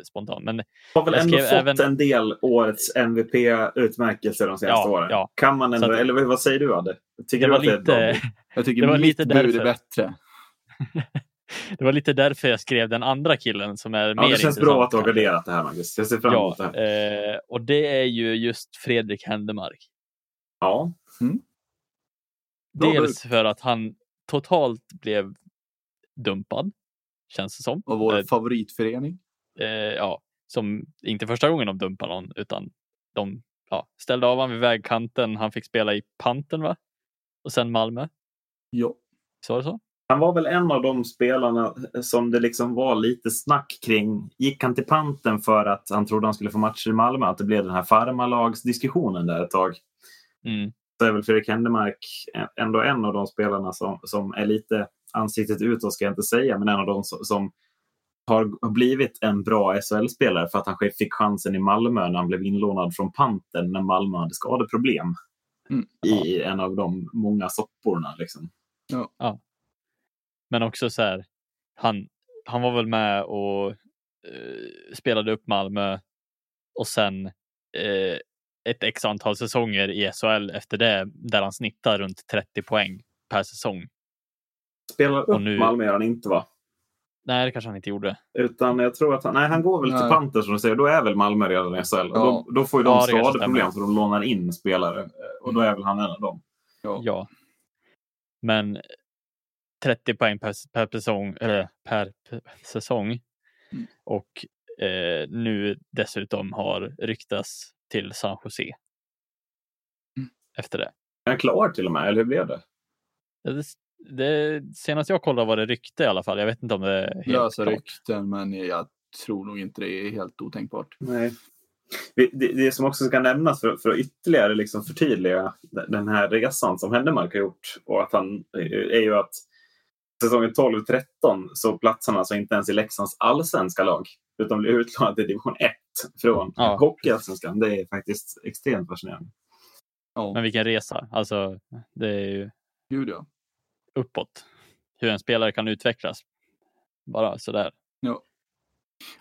[SPEAKER 2] spontant. Men
[SPEAKER 1] har väl ändå fått
[SPEAKER 2] även-
[SPEAKER 1] en del årets MVP-utmärkelser de senaste
[SPEAKER 2] Ja,
[SPEAKER 1] åren.
[SPEAKER 2] ja.
[SPEAKER 1] Kan man ändå,
[SPEAKER 2] att-
[SPEAKER 1] eller vad säger du Adde? Tycker
[SPEAKER 2] det
[SPEAKER 1] du att det är bra
[SPEAKER 2] lite?
[SPEAKER 3] Jag tycker
[SPEAKER 2] Det var
[SPEAKER 3] mitt
[SPEAKER 2] lite
[SPEAKER 3] bud är bättre.
[SPEAKER 2] det var lite därför jag skrev den andra killen som är
[SPEAKER 1] Ja,
[SPEAKER 2] mer
[SPEAKER 1] det känns bra att du har garderat det här Magnus. Jag ser fram emot
[SPEAKER 2] Ja,
[SPEAKER 1] det här.
[SPEAKER 2] eh, och det är ju just Fredrik Händemark.
[SPEAKER 1] Ja.
[SPEAKER 3] Bra
[SPEAKER 2] Dels för att han totalt blev dumpad, känns det som.
[SPEAKER 3] Och vår
[SPEAKER 2] Eh,
[SPEAKER 3] favoritförening.
[SPEAKER 2] eh, ja, som inte första gången de dumpade någon, utan de ja, ställde av honom vid vägkanten. Han fick spela i Panten, va? Och sen Malmö.
[SPEAKER 3] Ja.
[SPEAKER 2] Så var det så?
[SPEAKER 1] Han var väl en av de spelarna som det liksom var lite snack kring. Gick han till panten för att han trodde han skulle få matcher i Malmö? Att det blev den här farmalagsdiskussionen där ett tag.
[SPEAKER 2] Mm.
[SPEAKER 1] Så är väl Fredrik Händemark ändå en av de spelarna som, som är lite ansiktet utåt ska jag inte säga, men en av de som, som har blivit en bra SHL-spelare för att han fick chansen i Malmö när han blev inlånad från panten när Malmö hade skadeproblem.
[SPEAKER 3] Mm.
[SPEAKER 1] I en av de många sopporna. Liksom.
[SPEAKER 2] Men också så här, han, han var väl med och eh, spelade upp Malmö och sen eh, ett x antal säsonger i SHL efter det där han snittar runt 30 poäng per säsong.
[SPEAKER 1] Spelar upp
[SPEAKER 2] nu-
[SPEAKER 1] Malmö gör han inte va?
[SPEAKER 2] Nej, det kanske han inte gjorde.
[SPEAKER 1] Utan jag tror att han, nej, han går väl till
[SPEAKER 3] Nej.
[SPEAKER 1] Panter som du säger. Då är väl Malmö redan i SHL.
[SPEAKER 3] Ja.
[SPEAKER 1] Då, då får ju de
[SPEAKER 2] Ja,
[SPEAKER 1] skadeproblem så de lånar in spelare. Och då är väl han en av dem.
[SPEAKER 3] Ja.
[SPEAKER 2] Ja. Men 30 poäng per, per, säsong, eller per, per säsong.
[SPEAKER 3] Mm.
[SPEAKER 2] Och eh, nu dessutom har ryktats till San Jose.
[SPEAKER 3] Mm.
[SPEAKER 2] Efter det.
[SPEAKER 1] Är han klar till och med? Eller hur blev det?
[SPEAKER 2] Det, det, senast jag kollade var det rykte i alla fall. Jag vet inte om det är helt
[SPEAKER 3] Lösa
[SPEAKER 2] klart.
[SPEAKER 3] rykten, men jag tror nog inte det är helt otänkbart.
[SPEAKER 1] Nej. Det, det, det som också ska nämnas för, för att ytterligare liksom förtydliga den här resan som Händemark har gjort och att han är ju att säsongen 12-13 så platsarna alltså inte ens i Leksands allsvenska lag utan blir utlånade till division 1 från
[SPEAKER 2] Ja.
[SPEAKER 1] Hockeyallsvenskan. Det är faktiskt extremt fascinerande.
[SPEAKER 3] Ja,
[SPEAKER 2] Men vilken resa. Alltså, det är ju
[SPEAKER 3] gud ja.
[SPEAKER 2] uppåt. Hur en spelare kan utvecklas. Bara sådär.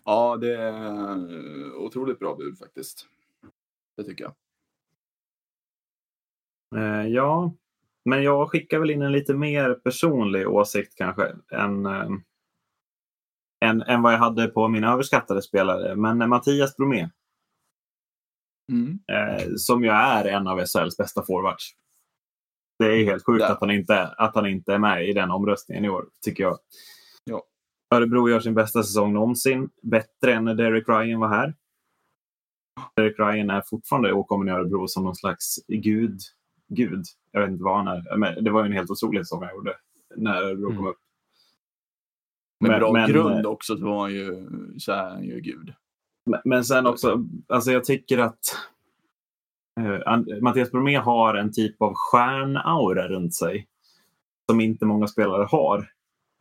[SPEAKER 3] Ja, det är otroligt bra bud faktiskt. Det tycker jag.
[SPEAKER 1] Eh, ja, men jag skickar väl in en lite mer personlig åsikt kanske än, eh, än, än vad jag hade på min överskattade spelare. Men Mattias Bromé,
[SPEAKER 3] Mm.
[SPEAKER 1] eh, som ju är en av SHLs bästa forwards. Det är helt sjukt
[SPEAKER 3] Där.
[SPEAKER 1] att han, inte, att han inte är med i den omröstningen i år, tycker jag.
[SPEAKER 3] Ja.
[SPEAKER 1] Örebro gör sin bästa säsong någonsin. Bättre än när Derek Ryan var här. Derek Ryan är fortfarande åkommen i Örebro som någon slags gud. Gud. Jag vet inte vad han är. Men det var ju en helt otrolig säsong han gjorde när Örebro
[SPEAKER 2] Mm.
[SPEAKER 1] kom upp.
[SPEAKER 3] Med
[SPEAKER 1] Men-
[SPEAKER 3] bra
[SPEAKER 1] men-
[SPEAKER 3] grund också så var han ju, så är han ju gud.
[SPEAKER 1] Men- Men sen också, alltså jag tycker att eh, An- Mattias Bromé har en typ av stjärnaura runt sig som inte många spelare har.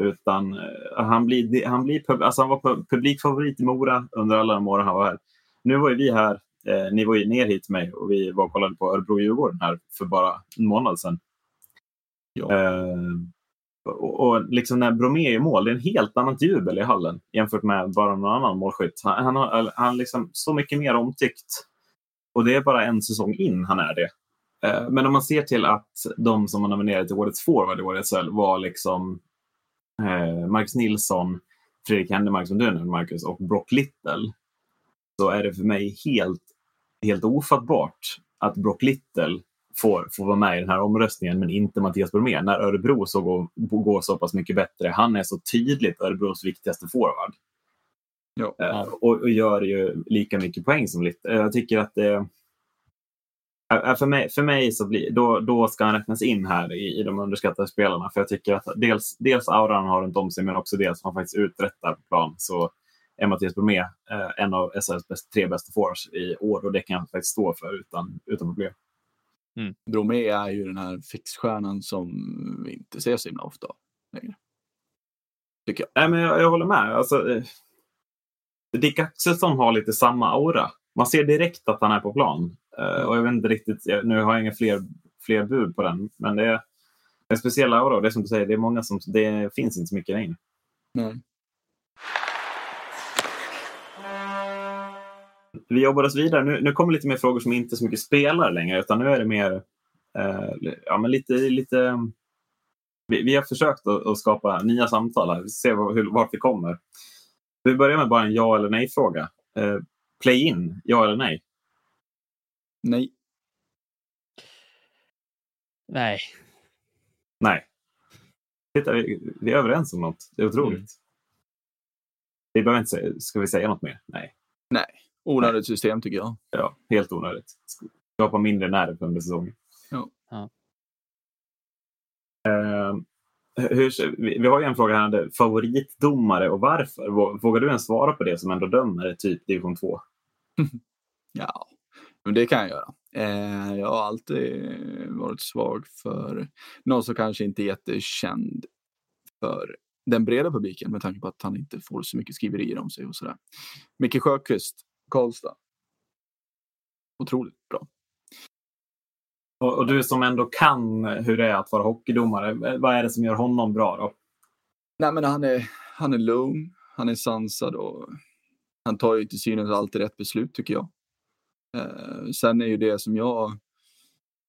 [SPEAKER 1] Utan eh, han blir, han blir pub- alltså han var pu- publikfavorit i Mora under alla de åren han var här. Nu var ju vi här, eh, ni var ju ner hit till mig och vi var och kollade på Örebro-Djurgården här för bara en månad sedan.
[SPEAKER 3] Ja.
[SPEAKER 1] Eh, och, och liksom när Bromé är i mål, det är en helt annat jubel i hallen jämfört med bara någon annan målskytt. Han, han har han liksom så mycket mer omtyckt. Och det är bara en säsong in han är det. Eh, men om man ser till att de som man nominerade till årets forward i årets SHL var liksom eh, Marcus Nilsson, Fredrik Händemark som du nämnde Marcus och Brock Little. Så är det för mig helt, helt ofattbart att Brock Little får, får vara med i den här omröstningen men inte Mattias Bromé. När Örebro så går, går så pass mycket bättre. Han är så tydligt Örebros viktigaste forward.
[SPEAKER 3] Ja.
[SPEAKER 1] Eh, och, och gör ju lika mycket poäng som Little. Jag tycker att det Eh, För mig, för mig så blir, då, då ska han räknas in här i, i de underskattade spelarna. För jag tycker att dels, dels auran han har runt om sig men också dels han faktiskt uträttar på plan. Så är Mattias Bromé eh, en av SHLs bäst, tre bästa forwards i år och det kan jag faktiskt stå för utan, utan problem.
[SPEAKER 3] Bromé är ju den här fixstjärnan som vi inte ser så himla ofta längre. Tycker jag.
[SPEAKER 1] Nej, men jag, jag håller med. Alltså, eh, Dick Axelsson har lite samma aura. Man ser direkt att han är på plan. Eh, och jag vet inte riktigt, jag, nu har jag inga fler, fler bud på den, men det är en speciell aura. Och det är som du säger, det är många som, det finns inte så mycket längre.
[SPEAKER 3] Nej.
[SPEAKER 1] Vi jobbar oss vidare. Nu, nu kommer lite mer frågor som inte så mycket spelar längre, utan nu är det mer eh, ja, men lite, lite vi, vi har försökt att, att, skapa nya samtal här. Vi ser hur, vart vi kommer. Vi börjar med bara en ja eller nej-fråga. Eh, Play-in, ja eller nej?
[SPEAKER 3] Nej.
[SPEAKER 2] Nej.
[SPEAKER 1] Nej. Titta, vi, vi är överens om något. Det är otroligt. Mm. Vi behöver inte säga, ska vi säga något mer? Nej.
[SPEAKER 3] Nej, onödigt system tycker jag.
[SPEAKER 1] Ja, helt onödigt. Skapa mindre nerv under säsongen.
[SPEAKER 3] Ja. ja.
[SPEAKER 1] Uh, hur, vi har ju en fråga här. Favoritdomare och varför? Vågar du ens svara på det som ändå dömer typ division 2?
[SPEAKER 3] ja, men det kan jag göra. Eh, jag har alltid varit svag för någon som kanske inte är jättekänd för den breda publiken med tanke på att han inte får så mycket skriverier om sig och sådär. Micke Sjöqvist, Karlstad. Otroligt bra.
[SPEAKER 1] Och, och, du som ändå kan hur det är att vara hockeydomare, vad är det som gör honom bra då?
[SPEAKER 3] Nej, men han är, han är lugn, han är sansad och han tar ju till synes alltid rätt beslut tycker jag. Eh, sen är ju det som jag,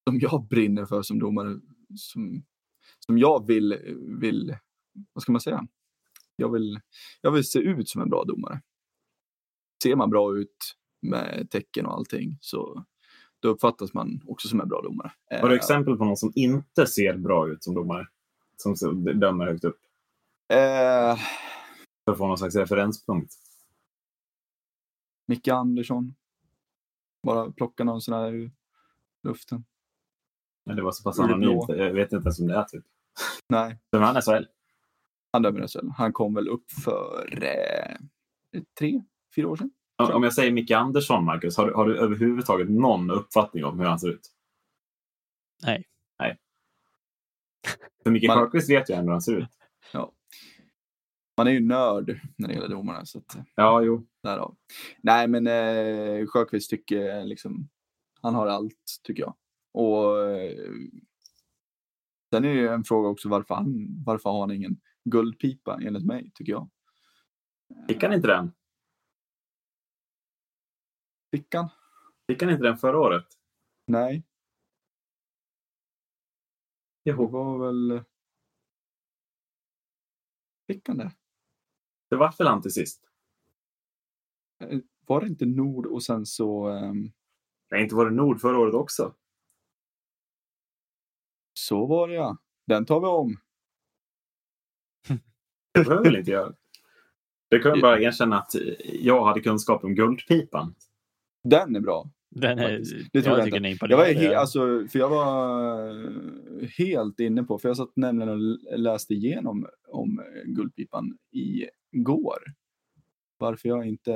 [SPEAKER 3] som jag brinner för som domare, som, som jag vill, vill, vad ska man säga? Jag vill, jag vill se ut som en bra domare. Ser man bra ut med tecken och allting så då uppfattas man också som en bra domare.
[SPEAKER 1] Har du eh, exempel på någon som inte ser bra ut som domare? Som dömer högt upp?
[SPEAKER 3] Eh,
[SPEAKER 1] För att få någon slags referenspunkt.
[SPEAKER 3] Micke Andersson. Bara plocka någon sån här ur luften.
[SPEAKER 1] Men det var så pass anonymt. Jag vet inte ens om det är typ.
[SPEAKER 3] Nej.
[SPEAKER 1] Dömer han SHL?
[SPEAKER 3] Han dömer SHL. Han kom väl upp för eh, tre, fyra år sedan.
[SPEAKER 1] Om jag säger Micke Andersson, Marcus, har, har, du överhuvudtaget någon uppfattning om hur han ser ut?
[SPEAKER 2] Nej.
[SPEAKER 1] Nej. För Micke Man... Sjöqvist vet ju ändå hur han ser ut.
[SPEAKER 3] Ja. Man är ju nörd när det gäller domarna. Så att,
[SPEAKER 1] ja, jo.
[SPEAKER 3] Därav. Nej, men eh, Sjöqvist tycker liksom, han har allt, tycker jag. Och eh, Sen är det en fråga också varför han, varför har han ingen guldpipa enligt mig, tycker jag.
[SPEAKER 1] Fick han inte den?
[SPEAKER 3] Fick han?
[SPEAKER 1] Fick han inte den förra året?
[SPEAKER 3] Nej.
[SPEAKER 1] Jo.
[SPEAKER 3] Det var väl... Fick han det?
[SPEAKER 1] Det var väl han till sist?
[SPEAKER 3] Eh, var det inte Nord och sen så... Um...
[SPEAKER 1] Nej, inte var det Nord förra året också?
[SPEAKER 3] Så var det ja. Den tar vi om.
[SPEAKER 1] Det behöver väl inte göra. Det kan jag bara erkänna att jag hade kunskap om Guldpipan.
[SPEAKER 3] Den är bra.
[SPEAKER 2] Den är,
[SPEAKER 3] det tror jag, jag inte. Jag var, he, alltså, för jag var helt inne på, för jag satt nämligen och läste igenom om Guldpipan igår. Varför jag inte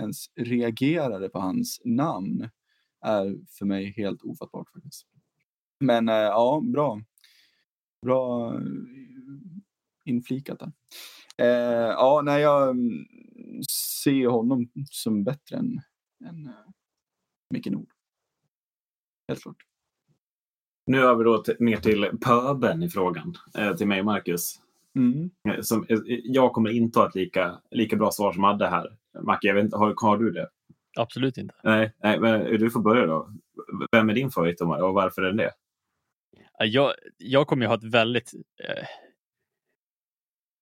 [SPEAKER 3] ens reagerade på hans namn är för mig helt ofattbart faktiskt. Men äh, ja, bra. Bra eh, inflikat där. Äh, ja, nej, jag mm, ser honom som bättre än än uh, Micke Nord. Helt klart.
[SPEAKER 1] Nu över då till, mer till pöben i frågan, eh, till mig och Marcus.
[SPEAKER 3] Mm.
[SPEAKER 1] Eh, som, eh, jag kommer inte ha ett lika, lika bra svar som Adde här. Macke, jag vet inte, har, har du det?
[SPEAKER 2] Absolut inte.
[SPEAKER 1] Nej, nej, men du får börja då. Vem är din favoritdomare och varför är det?
[SPEAKER 2] Jag, jag kommer ju ha ett väldigt eh,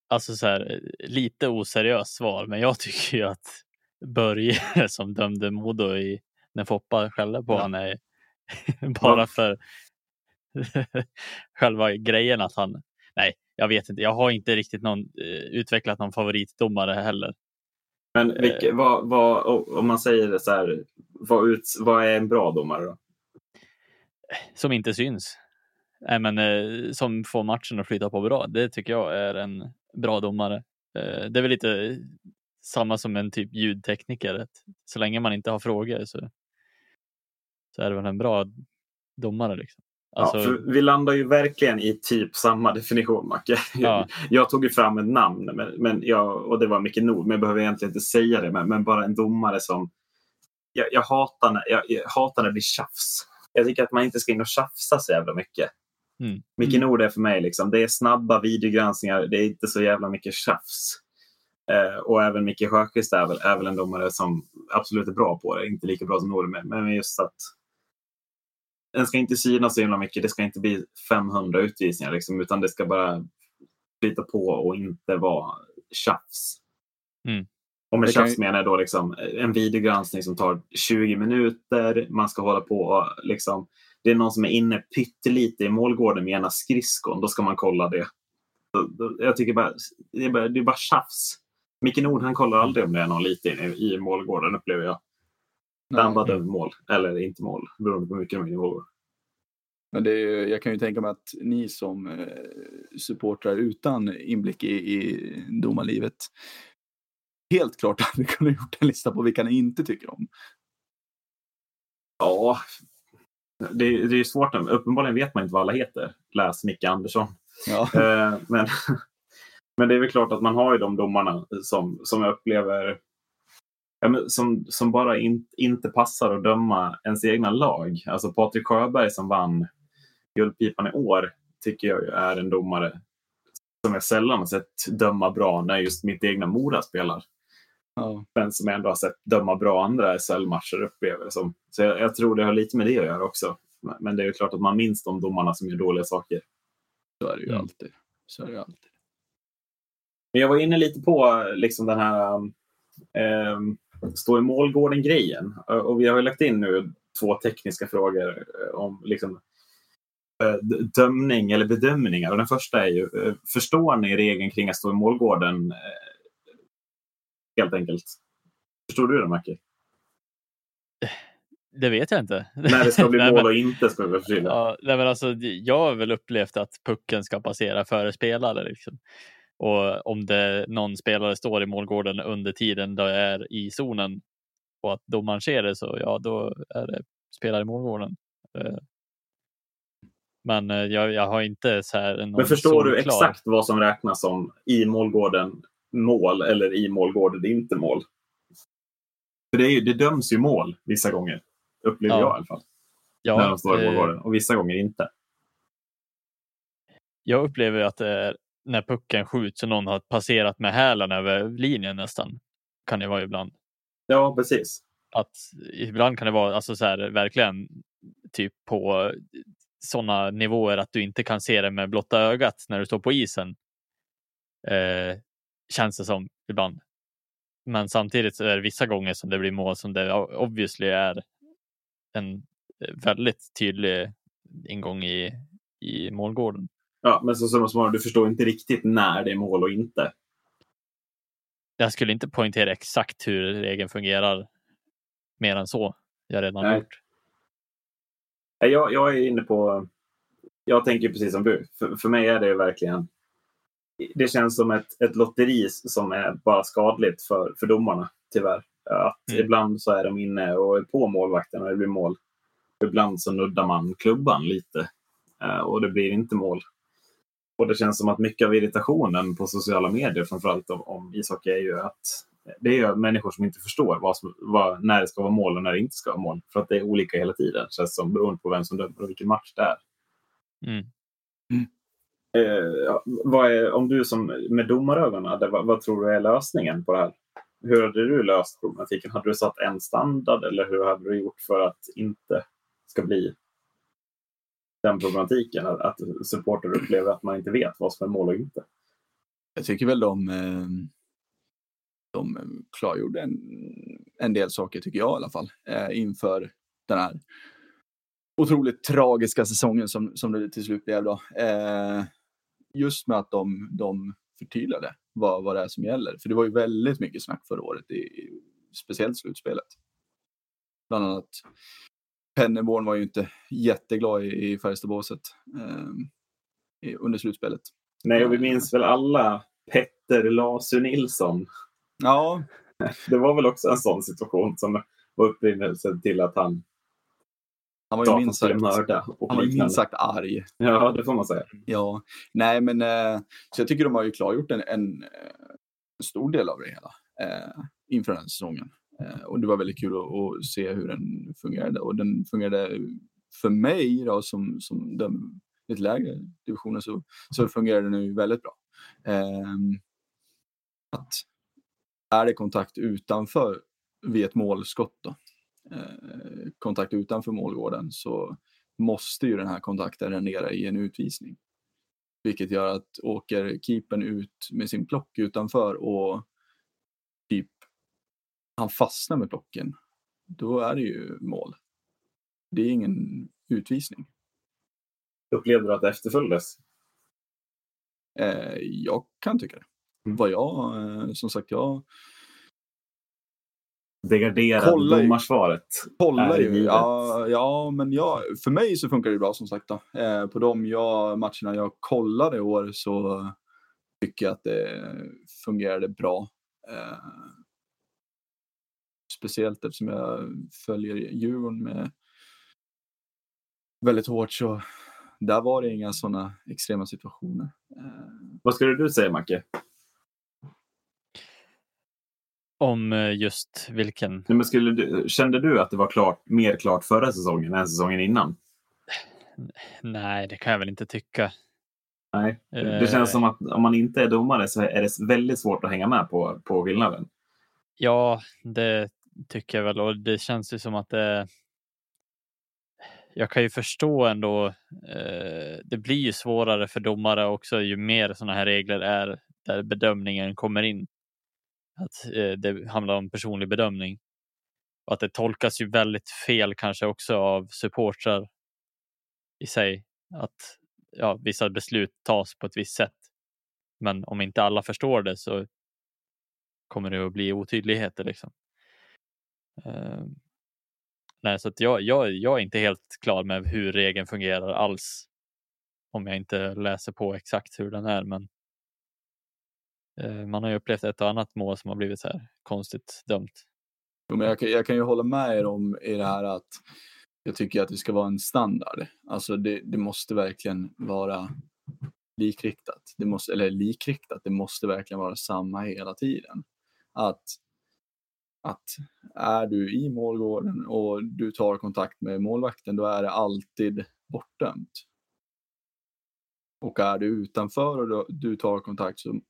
[SPEAKER 2] alltså så här, lite oseriöst svar, men jag tycker ju att Börje som dömde Modo i, när Foppa skällde på ja. honom är bara ja. för själva grejen att han, nej, jag vet inte, jag har inte riktigt någon, eh, utvecklat någon favoritdomare heller.
[SPEAKER 1] Men vilka, eh. vad, vad, om man säger det så här, vad, ut, vad är en bra domare då?
[SPEAKER 2] Som inte syns. Nej, men, eh, som får matchen att flyta på bra. Det tycker jag är en bra domare. Det är väl lite samma som en typ ljudtekniker. Så länge man inte har frågor så, så är det väl en bra domare. Liksom.
[SPEAKER 1] Alltså... Ja, vi landar ju verkligen i typ samma definition, Macke. Ja. Jag tog ju fram ett namn men, men jag, och det var Micke Nord, men jag behöver egentligen inte säga det. Men, men bara en domare som... Jag, jag, hatar när, jag, jag hatar när det blir tjafs. Jag tycker att man inte ska in och tjafsa så jävla mycket.
[SPEAKER 2] Mm.
[SPEAKER 1] Micke Nord är för mig liksom, det är snabba videogranskningar, det är inte så jävla mycket tjafs. Eh, och även Micke Sjöqvist är väl, är väl en domare som absolut är bra på det. Inte lika bra som Norme, men just att den ska inte synas så himla mycket. Det ska inte bli 500 utvisningar liksom, utan det ska bara flyta på och inte vara tjafs.
[SPEAKER 2] Mm.
[SPEAKER 1] Och med tjafs
[SPEAKER 3] ju-
[SPEAKER 1] menar jag då liksom en videogranskning som tar 20 minuter. Man ska hålla på och liksom, det är någon som är inne pyttelite i målgården med ena skridskon. Då ska man kolla det. Jag tycker bara, det är bara, det är bara tjafs. Micke Nord han kollar aldrig om det är någon lite inne i, i målgården upplever jag. Där han bara
[SPEAKER 3] Nej.
[SPEAKER 1] dömer mål. Eller inte mål. Beroende på hur mycket de är i målgården.
[SPEAKER 3] Men det är, jag kan ju tänka mig att ni som eh, supportrar utan inblick i, i domarlivet helt klart hade kunnat gjort en lista på vilka ni inte tycker om.
[SPEAKER 1] Ja, det, det är svårt. Uppenbarligen vet man inte vad alla heter. Läs Micke Andersson.
[SPEAKER 3] Ja,
[SPEAKER 1] Eh, men, men det är väl klart att man har ju de domarna som, som jag upplever ja, men som, som bara in, inte passar att döma ens egna lag. Alltså Patrik Sjöberg som vann Guldpipan i år tycker jag är en domare som jag sällan har sett döma bra när just mitt egna Mora spelar.
[SPEAKER 3] ja.
[SPEAKER 1] Men som jag ändå har sett döma bra andra SHL-matcher upplever det som. Så jag, jag tror det har lite med det att göra också. Men- det är ju klart att man minns de domarna som gör dåliga saker.
[SPEAKER 3] så är det ju
[SPEAKER 2] Mm.
[SPEAKER 3] alltid. Så är det alltid.
[SPEAKER 1] Men jag var inne lite på liksom den här um, stå i målgården-grejen. Och vi har lagt in nu två tekniska frågor uh, om liksom, d- dömning eller bedömningar. Och den första är ju, uh, förstår ni regeln kring att stå i målgården? Helt enkelt. Förstår du det, Macke?
[SPEAKER 2] Det vet jag inte.
[SPEAKER 1] När det ska bli mål och inte ska vi förtydliga.
[SPEAKER 2] Ja, nej, men alltså, jag har väl upplevt att pucken ska passera före spelare. Liksom. Och om det någon spelare står i målgården under tiden det är i zonen och att domaren ser det så ja, då är det spelare i målgården. Eh, Men eh, jag, jag har inte så här
[SPEAKER 1] Men förstår du
[SPEAKER 2] solklar-
[SPEAKER 1] exakt vad som räknas som i målgården mål eller i målgården inte mål? För det, är ju, det döms ju mål vissa gånger, upplever
[SPEAKER 2] Ja.
[SPEAKER 1] jag i alla fall. när
[SPEAKER 2] Ja,
[SPEAKER 1] de står i
[SPEAKER 2] eh,
[SPEAKER 1] målgården. Och vissa gånger inte.
[SPEAKER 2] jag upplever att det är när pucken skjuts och någon har passerat med hälen över linjen nästan. Kan det vara ibland.
[SPEAKER 1] Ja, precis.
[SPEAKER 2] att ibland kan det vara alltså så här, verkligen typ på sådana nivåer att du inte kan se det med blotta ögat när du står på isen. Eh, känns det som ibland. Men samtidigt så är det vissa gånger som det blir mål som det obviously är en väldigt tydlig ingång i, i målgården.
[SPEAKER 1] Ja, men så summa summarum, du förstår inte riktigt när det är mål och inte.
[SPEAKER 2] Jag skulle inte poängtera exakt hur regeln fungerar mer än så. Jag redan
[SPEAKER 1] Nej.
[SPEAKER 2] gjort.
[SPEAKER 1] Jag, jag är inne på... Jag tänker precis som du. För, för mig är det verkligen... Det känns som ett, ett lotteri som är bara skadligt för, för domarna, tyvärr. Att
[SPEAKER 2] Mm.
[SPEAKER 1] Ibland så är de inne och är på målvakten och det blir mål. Ibland så nuddar man klubban lite eh, och det blir inte mål. Och det känns som att mycket av irritationen på sociala medier, framförallt om, om ishockey, är ju att det är människor som inte förstår vad som, vad, när det ska vara mål och när det inte ska vara mål. För att det är olika hela tiden, känns som, beroende på vem som dömer och vilken match det är.
[SPEAKER 2] Mm.
[SPEAKER 1] Eh, ja, vad är om du som med domarögonen, vad, vad tror du är lösningen på det här? Hur hade du löst problematiken? Hade du satt en standard eller hur hade du gjort för att inte ska bli den problematiken? Att, att supporter upplever att man inte vet vad som är mål och inte.
[SPEAKER 3] Jag tycker väl de, eh, de klargjorde en, en del saker, tycker jag i alla fall, eh, inför den här otroligt tragiska säsongen som, som det till slut blev. Då. Eh, just med att de, de förtydligade vad, vad det är som gäller. För det var ju väldigt mycket snack förra året, i, speciellt slutspelet. Bland annat Penneborn var ju inte jätteglad i, i Färjestadbåset eh, under slutspelet.
[SPEAKER 1] Nej, och vi minns väl alla Petter Lasu Nilsson.
[SPEAKER 3] Ja,
[SPEAKER 1] Det var väl också en sån situation som var upprinnelsen till att han
[SPEAKER 3] han var ju minst sagt, han var minst sagt arg.
[SPEAKER 1] Ja, det får man säga.
[SPEAKER 3] Ja, nej men eh, så jag tycker de har ju klargjort en, en, eh, stor del av det hela eh, inför den här säsongen. Eh, och det var väldigt kul att, att se hur den fungerade och den fungerade för mig då som, som den lite lägre divisioner så, så fungerade den ju väldigt bra. Eh, att är det kontakt utanför vid ett målskott då, eh, kontakt utanför målgården så måste ju den här kontakten rendera i en utvisning. Vilket gör att åker keepern ut med sin plock utanför och han fastnar med plocken, då är det ju mål. Det är ingen utvisning.
[SPEAKER 1] Upplevde du att det efterföljdes?
[SPEAKER 3] Eh, jag kan tycka det. Mm. Vad jag, eh, som sagt, jag
[SPEAKER 1] degraderad domarsvaret.
[SPEAKER 3] Kolla ju. Ja, ja, men jag, för mig så funkar det bra som sagt. Då. Eh, på de jag, matcherna jag kollade i år så tycker jag att det fungerade bra. Eh, speciellt eftersom jag följer Djurgården med väldigt hårt så där var det inga sådana extrema situationer. Eh.
[SPEAKER 1] Vad skulle du säga Macke?
[SPEAKER 2] Om eh, just vilken?
[SPEAKER 1] Nej, men skulle du, kände du att det var klart, mer klart förra säsongen än säsongen innan?
[SPEAKER 2] Nej, det kan jag väl inte tycka.
[SPEAKER 1] Nej, det känns som att om man inte är domare så är det väldigt svårt att hänga med på, på skillnaden.
[SPEAKER 2] Ja, det tycker jag väl och det känns ju som att det jag kan ju förstå ändå. Eh, det blir ju svårare för domare också ju mer sådana här regler är där bedömningen kommer in. Att eh, det handlar om personlig bedömning. Och att det tolkas ju väldigt fel kanske också av supportrar i sig. Att ja, vissa beslut tas på ett visst sätt. Men om inte alla förstår det så kommer det att bli otydligheter. Liksom. Ehm, nej, så att jag, jag, jag är inte helt klar med hur regeln fungerar alls. Om jag inte läser på exakt hur den är. Men eh, man har ju upplevt ett och annat mål som har blivit så här konstigt dömt.
[SPEAKER 3] Jo, men jag, kan, jag kan ju hålla med er om i det här att jag tycker att det ska vara en standard. Alltså det, det måste verkligen vara likriktat. Det måste, eller likriktat, det måste verkligen vara samma hela tiden. Att, att är du i målgården och du tar kontakt med målvakten, då är det alltid bortdömt. Och är du utanför och du tar kontakt så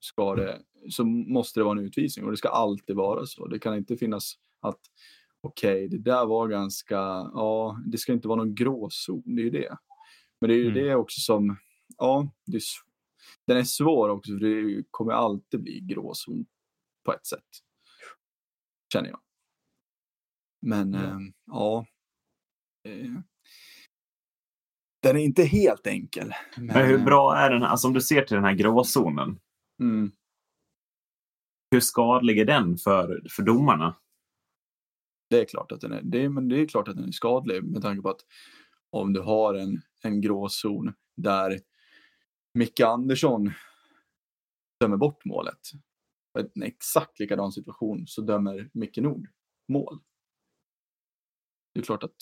[SPEAKER 3] ska det, så måste det vara en utvisning och det ska alltid vara så. Det kan inte finnas att okej, okay, det där var ganska, ja, det ska inte vara någon gråzon, det är ju det. Men det är ju mm. det också som, ja, är, den är svår också för det kommer alltid bli gråzon på ett sätt. Känner jag. Men mm. eh, ja. Eh, den är inte helt enkel.
[SPEAKER 1] Men, men hur bra är den? Alltså om du ser till den här gråzonen. Mm. Hur skadlig är den för, för domarna?
[SPEAKER 3] Det är klart att den är, det är, men det är klart att den är skadlig med tanke på att om du har en, en gråzon där Micke Andersson dömer bort målet. En exakt likadan situation så dömer Micke Nord mål. Det är klart att...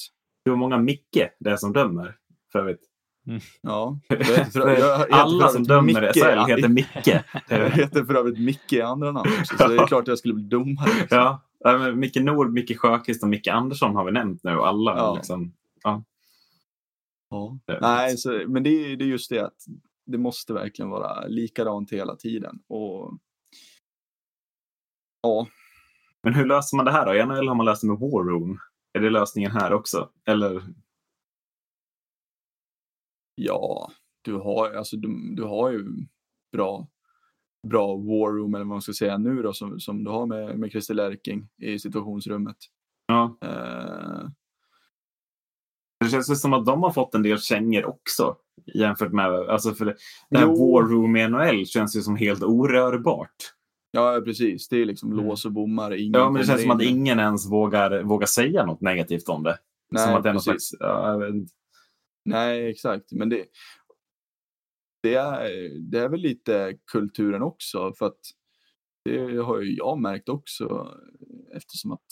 [SPEAKER 1] Hur många Micke det är som dömer? För övrigt.
[SPEAKER 3] Mm. Ja.
[SPEAKER 1] För, jag, Alla som dömer Micke, SHL heter Micke.
[SPEAKER 3] jag heter för övrigt Micke i andra namn också, så det är klart att jag skulle bli domare.
[SPEAKER 1] Liksom. Ja, Micke Nord, Micke Sjöqvist och Micke Andersson har vi nämnt nu. Alla ja. Liksom, ja.
[SPEAKER 3] ja. Nej, så, men det är, det är just det att det måste verkligen vara likadant hela tiden. Och, ja.
[SPEAKER 1] Men hur löser man det här då? I NHL har man löst det med War Room. Är det lösningen här också? Eller
[SPEAKER 3] Ja, du har, alltså, du, du har ju bra, bra war room eller vad man ska säga nu då som, som du har med, med Christer Lärking i situationsrummet.
[SPEAKER 1] Ja. Uh, det känns som att de har fått en del kängor också jämfört med, alltså för det, det här War Room i NHL känns ju som helt orörbart.
[SPEAKER 3] Ja, precis. Det är liksom mm. lås och bommar.
[SPEAKER 1] Ingen ja, men det känns som att ingen ens vågar, vågar säga något negativt om det. Nej, som att det är slags, ja,
[SPEAKER 3] Nej, exakt. Men det, det, är, det är väl lite kulturen också. För att det har ju jag märkt också eftersom att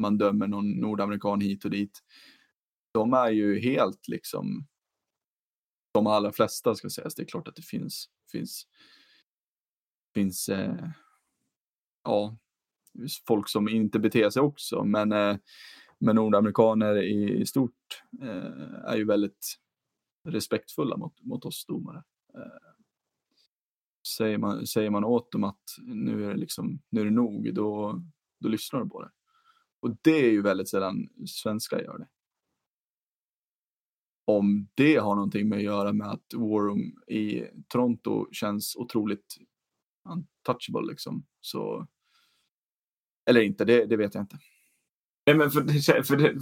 [SPEAKER 3] man dömer någon nordamerikan hit och dit. De är ju helt liksom de allra flesta ska sägas. Det är klart att det finns, finns, finns eh, ja, folk som inte beter sig också. Men eh, men nordamerikaner i, i stort eh, är ju väldigt respektfulla mot, mot oss domare. Eh, säger man, säger man åt dem att nu är det, liksom, nu är det nog, då, då lyssnar de på det. Och det är ju väldigt sällan svenskar gör det. Om det har någonting med att göra med att War Room i Toronto känns otroligt untouchable liksom, så eller inte, det, det vet jag inte.
[SPEAKER 1] Nej, men för, för, det,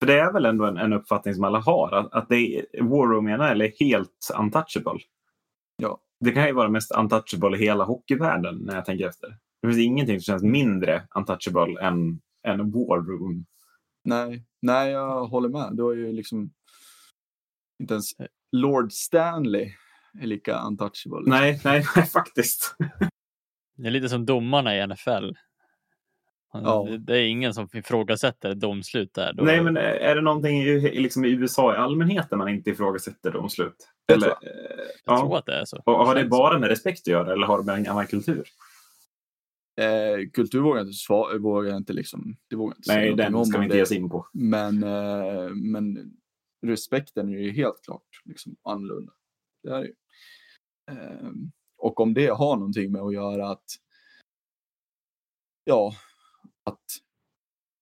[SPEAKER 1] för det är väl ändå en, en uppfattning som alla har, att, att det är, War Room är helt untouchable.
[SPEAKER 3] Ja.
[SPEAKER 1] Det kan ju vara mest untouchable i hela hockeyvärlden när jag tänker efter. Det finns ingenting som känns mindre untouchable än, än War Room.
[SPEAKER 3] Nej, nej, jag håller med. Du har ju liksom inte ens Lord Stanley är lika untouchable. Liksom.
[SPEAKER 1] Nej, nej, nej, faktiskt.
[SPEAKER 2] Det är lite som domarna i NFL.
[SPEAKER 3] Ja.
[SPEAKER 2] Det, det är ingen som ifrågasätter domslut där. Då...
[SPEAKER 1] Nej, men är det någonting i, liksom i USA i allmänhet där man inte ifrågasätter domslut? Eller,
[SPEAKER 3] tror
[SPEAKER 1] eh,
[SPEAKER 2] Jag
[SPEAKER 1] ja.
[SPEAKER 2] tror att det är så.
[SPEAKER 1] Och har det bara med respekt att göra eller har det med en gammal kultur?
[SPEAKER 3] Eh, kultur vågar jag inte, sva- vågar jag inte liksom, det vågar jag inte
[SPEAKER 1] Nej, den ska vi inte
[SPEAKER 3] det.
[SPEAKER 1] ge oss in på.
[SPEAKER 3] Men, eh, men respekten är ju helt klart liksom, annorlunda. Det är det ju. Ehm, och om det har någonting med att göra att ja, att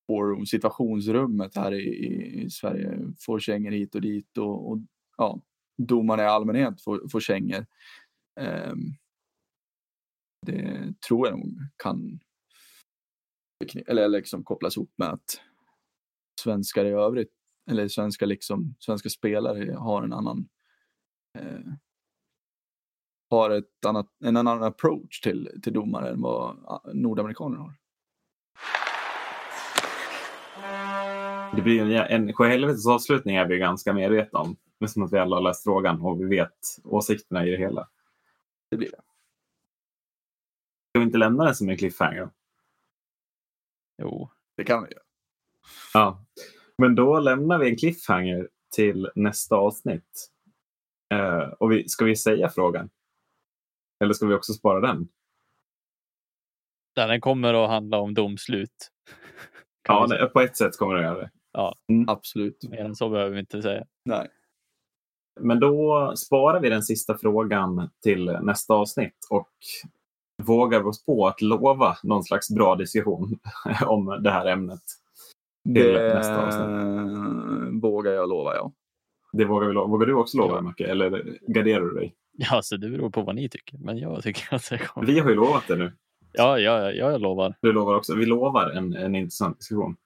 [SPEAKER 3] forum, situationsrummet här i, i, Sverige får kängor hit och dit och, och ja, domarna i allmänhet får, får kängor. Um, det tror jag nog kan eller liksom kopplas ihop med att svenskar i övrigt, eller svenska, liksom, svenska spelare har en annan eh, har ett annat, en annan approach till, till domare än vad ah, nordamerikaner har.
[SPEAKER 1] Det blir en, en sjuhelvetes avslutning är vi ganska medvetna om. Är som att vi alla har läst frågan och vi vet åsikterna i det hela.
[SPEAKER 3] Det blir det.
[SPEAKER 1] Ska vi inte lämna den som en cliffhanger?
[SPEAKER 2] Jo,
[SPEAKER 3] Det kan vi göra.
[SPEAKER 1] Ja. Men då lämnar vi en cliffhanger till nästa avsnitt. Eh, och vi, ska vi säga frågan? Eller ska vi också spara den?
[SPEAKER 2] den kommer att handla om domslut.
[SPEAKER 1] Ja, det, på ett sätt kommer det göra det.
[SPEAKER 3] Absolut.
[SPEAKER 2] Mer än så behöver vi inte säga.
[SPEAKER 3] Nej.
[SPEAKER 1] Men då sparar vi den sista frågan till nästa avsnitt och vågar oss på att lova någon slags bra diskussion om det här ämnet. Till
[SPEAKER 3] Det
[SPEAKER 1] nästa avsnitt.
[SPEAKER 3] vågar jag lova, ja.
[SPEAKER 1] Det vågar, vi vågar du också lova,
[SPEAKER 2] Ja.
[SPEAKER 1] Macke? Eller garderar du dig?
[SPEAKER 2] Ja, så det beror på vad ni tycker. Men jag tycker att det kommer.
[SPEAKER 1] Vi har ju lovat det nu.
[SPEAKER 2] Ja, ja, ja, jag lovar.
[SPEAKER 1] Du lovar också. Vi lovar en, en intressant diskussion.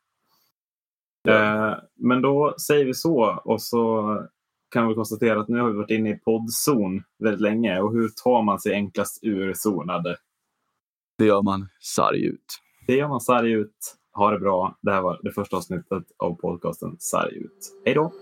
[SPEAKER 3] Ja.
[SPEAKER 1] Eh, men då säger vi så och så kan vi konstatera att nu har vi varit inne i poddzon väldigt länge. Och hur tar man sig enklast ur zonade?
[SPEAKER 3] Det gör man sarg ut.
[SPEAKER 1] Det gör man sarg ut. Ha det bra. Det här var det första avsnittet av podcasten Sarg ut. Hej då!